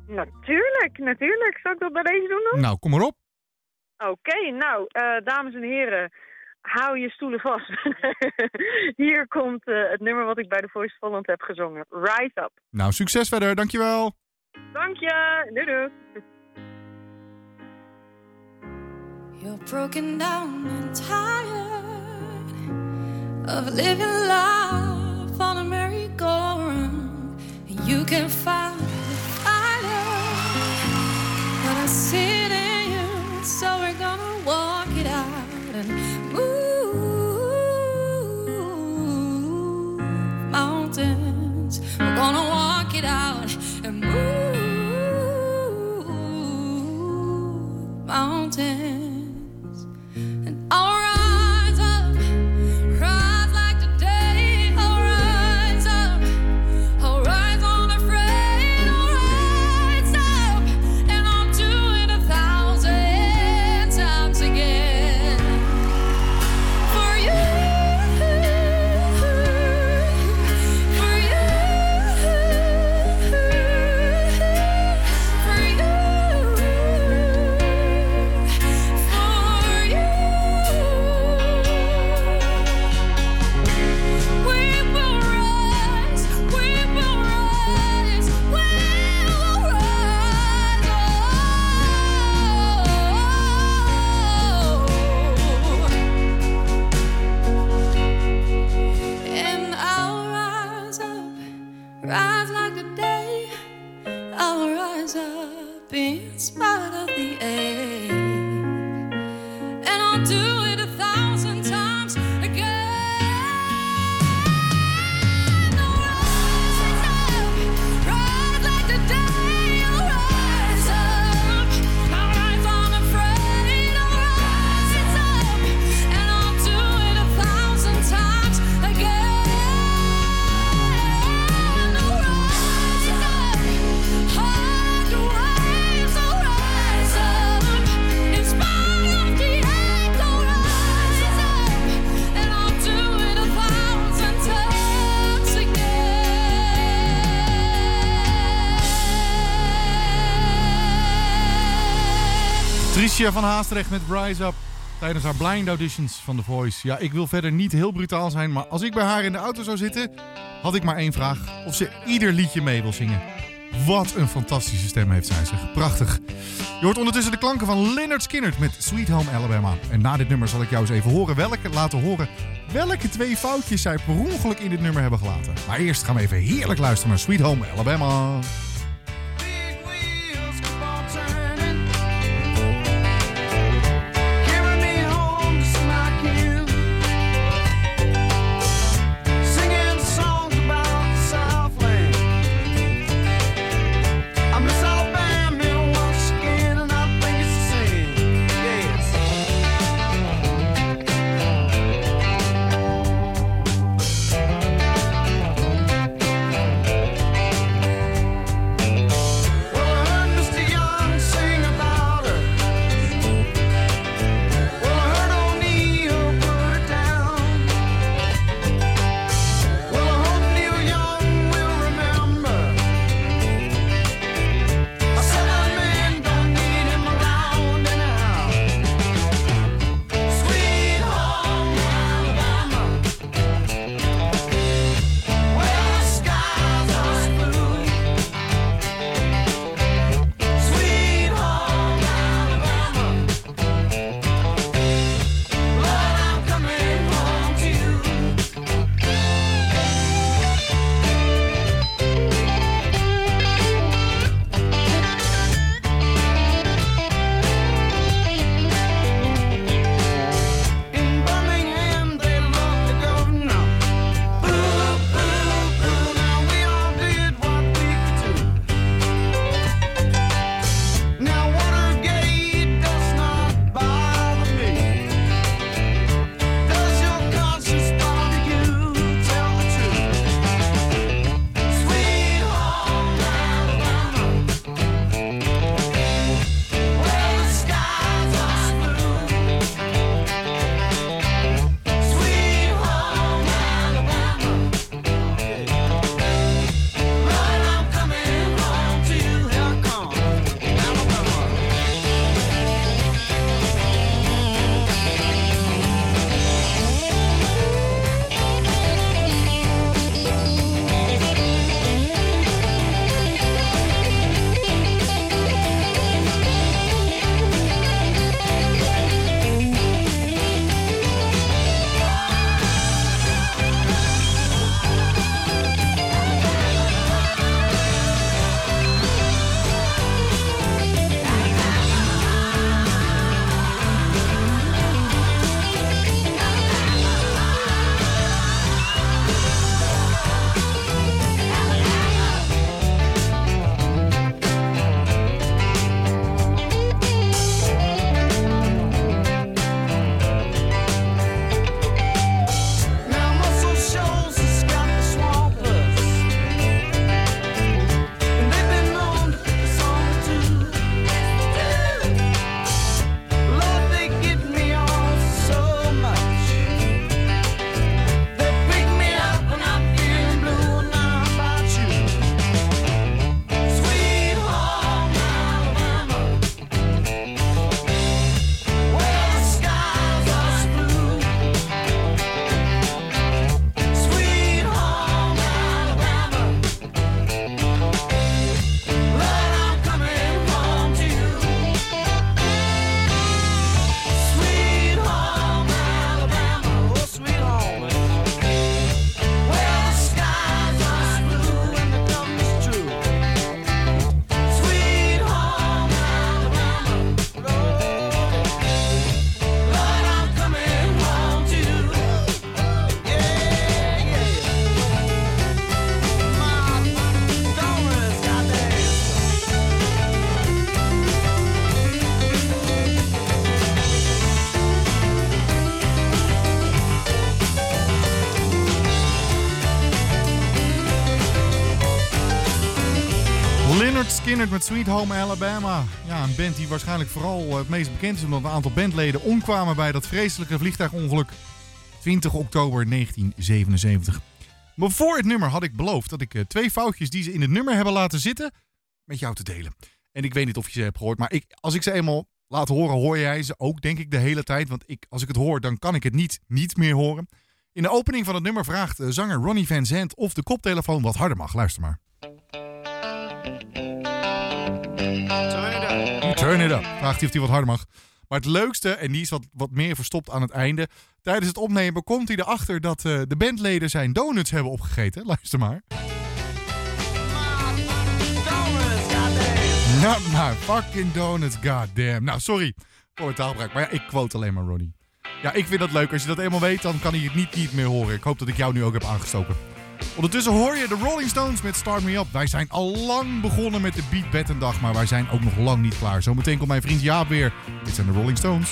Natuurlijk, natuurlijk. Zal ik dat bij deze doen dan? Nou, kom maar op. Oké, nou, eh, dames en heren, hou je stoelen vast. Hier komt eh, het nummer wat ik bij de Voice of Holland heb gezongen. Rise Up. Nou, succes verder. Dankjewel. Dank je. Doei doei. You're broken down and tired of living life on a merry-go-round, and you can find the fighter, but I see it in you, so we're gonna walk it out and move mountains. We're gonna walk it out and move mountains. Rise like the day. I'll rise up in spite of the ache. Tricia van Haastrecht met Rise Up. tijdens haar blind auditions van The Voice. Ja, ik wil verder niet heel brutaal zijn, maar als ik bij haar in de auto zou zitten, had ik maar één vraag. Of ze ieder liedje mee wil zingen. Wat een fantastische stem heeft zij, zeg. Prachtig. Je hoort ondertussen de klanken van Leonard Skinner met Sweet Home Alabama. En na dit nummer zal ik jou eens even horen welke, laten horen welke twee foutjes zij per ongeluk in dit nummer hebben gelaten. Maar eerst gaan we even heerlijk luisteren naar Sweet Home Alabama. Met Sweet Home Alabama. Ja, een band die waarschijnlijk vooral eh, het meest bekend is omdat een aantal bandleden omkwamen bij dat vreselijke vliegtuigongeluk 20 oktober 1977. Maar voor het nummer had ik beloofd dat ik eh, twee foutjes die ze in het nummer hebben laten zitten met jou te delen. En ik weet niet of je ze hebt gehoord, maar ik, als ik ze eenmaal laat horen, hoor jij ze ook, denk ik, de hele tijd. Want ik, als ik het hoor, dan kan ik het niet, niet meer horen. In de opening van het nummer vraagt eh, zanger Ronnie Van Zandt of de koptelefoon wat harder mag. Luister maar. Turn it up. Vraagt hij of hij wat harder mag. Maar het leukste, en die is wat, wat meer verstopt aan het einde. Tijdens het opnemen komt hij erachter dat eh, de bandleden zijn donuts hebben opgegeten. Luister maar. Not my fucking donuts, goddamn. Nou, sorry voor het taalgebruik. Maar ja, ik quote alleen maar Ronnie. Ja, ik vind dat leuk. Als je dat eenmaal weet, dan kan hij het niet, niet meer horen. Ik hoop dat ik jou nu ook heb aangestoken. Ondertussen hoor je de Rolling Stones met Start Me Up. Wij zijn al lang begonnen met de Beat dag, maar wij zijn ook nog lang niet klaar. Zometeen komt mijn vriend Jaap weer. Dit zijn de Rolling Stones.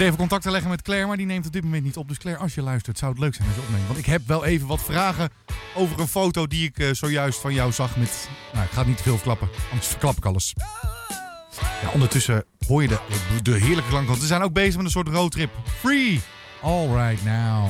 Probeerde even contact te leggen met Claire, maar die neemt op dit moment niet op. Dus Claire, als je luistert, zou het leuk zijn als je opneemt. Want ik heb wel even wat vragen over een foto die ik eh, zojuist van jou zag met... Nou, ik ga niet te veel verklappen, anders verklap ik alles. Ja, ondertussen hoor je de, heerlijke klank, want we zijn ook bezig met een soort roadtrip. Free! All right now.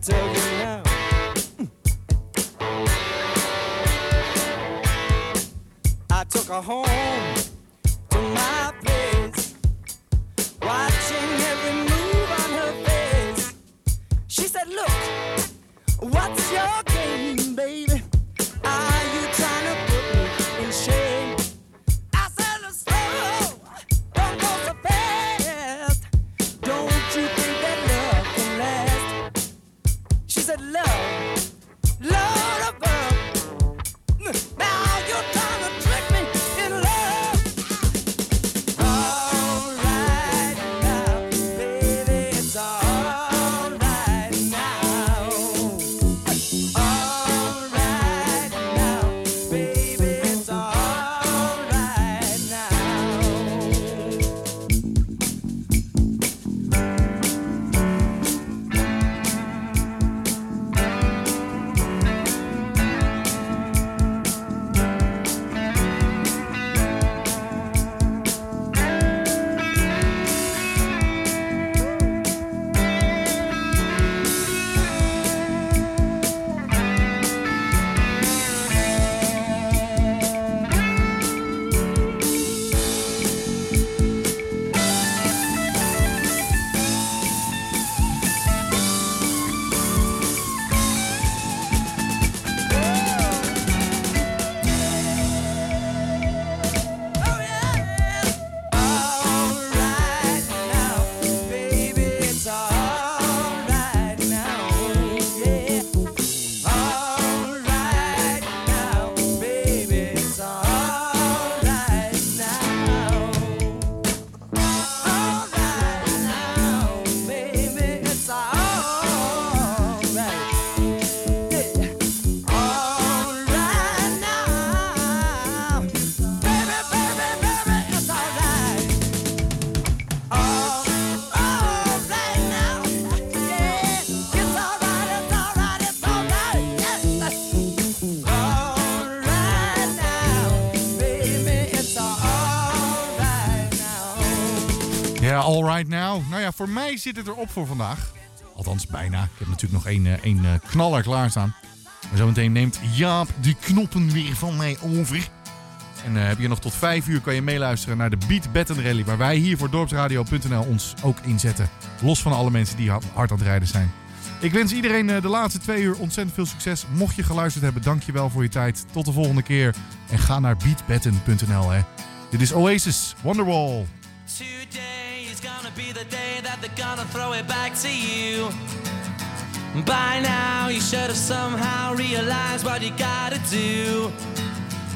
take right now. Nou ja, voor mij zit het erop voor vandaag. Althans, bijna. Ik heb natuurlijk nog één, eh, één eh, knaller klaarstaan. Maar zometeen neemt Jaap die knoppen weer van mij over. En eh, heb je nog tot vijf uur kan je meeluisteren naar de Beat Battle Rally. Waar wij hier voor dorpsradio.nl ons ook inzetten. Los van alle mensen die ha- hard aan het rijden zijn. Ik wens iedereen de laatste twee uur ontzettend veel succes. Mocht je geluisterd hebben, dank je wel voor je tijd. Tot de volgende keer. En ga naar beatbatten.nl. Dit is Oasis, Wonderwall. Gonna throw it back to you. By now, you should have somehow realized what you gotta do.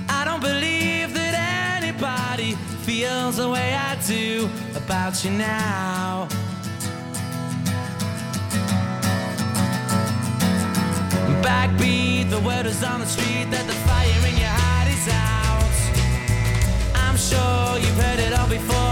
I don't believe that anybody feels the way I do about you now. Backbeat, the word is on the street that the fire in your heart is out. I'm sure you've heard it all before.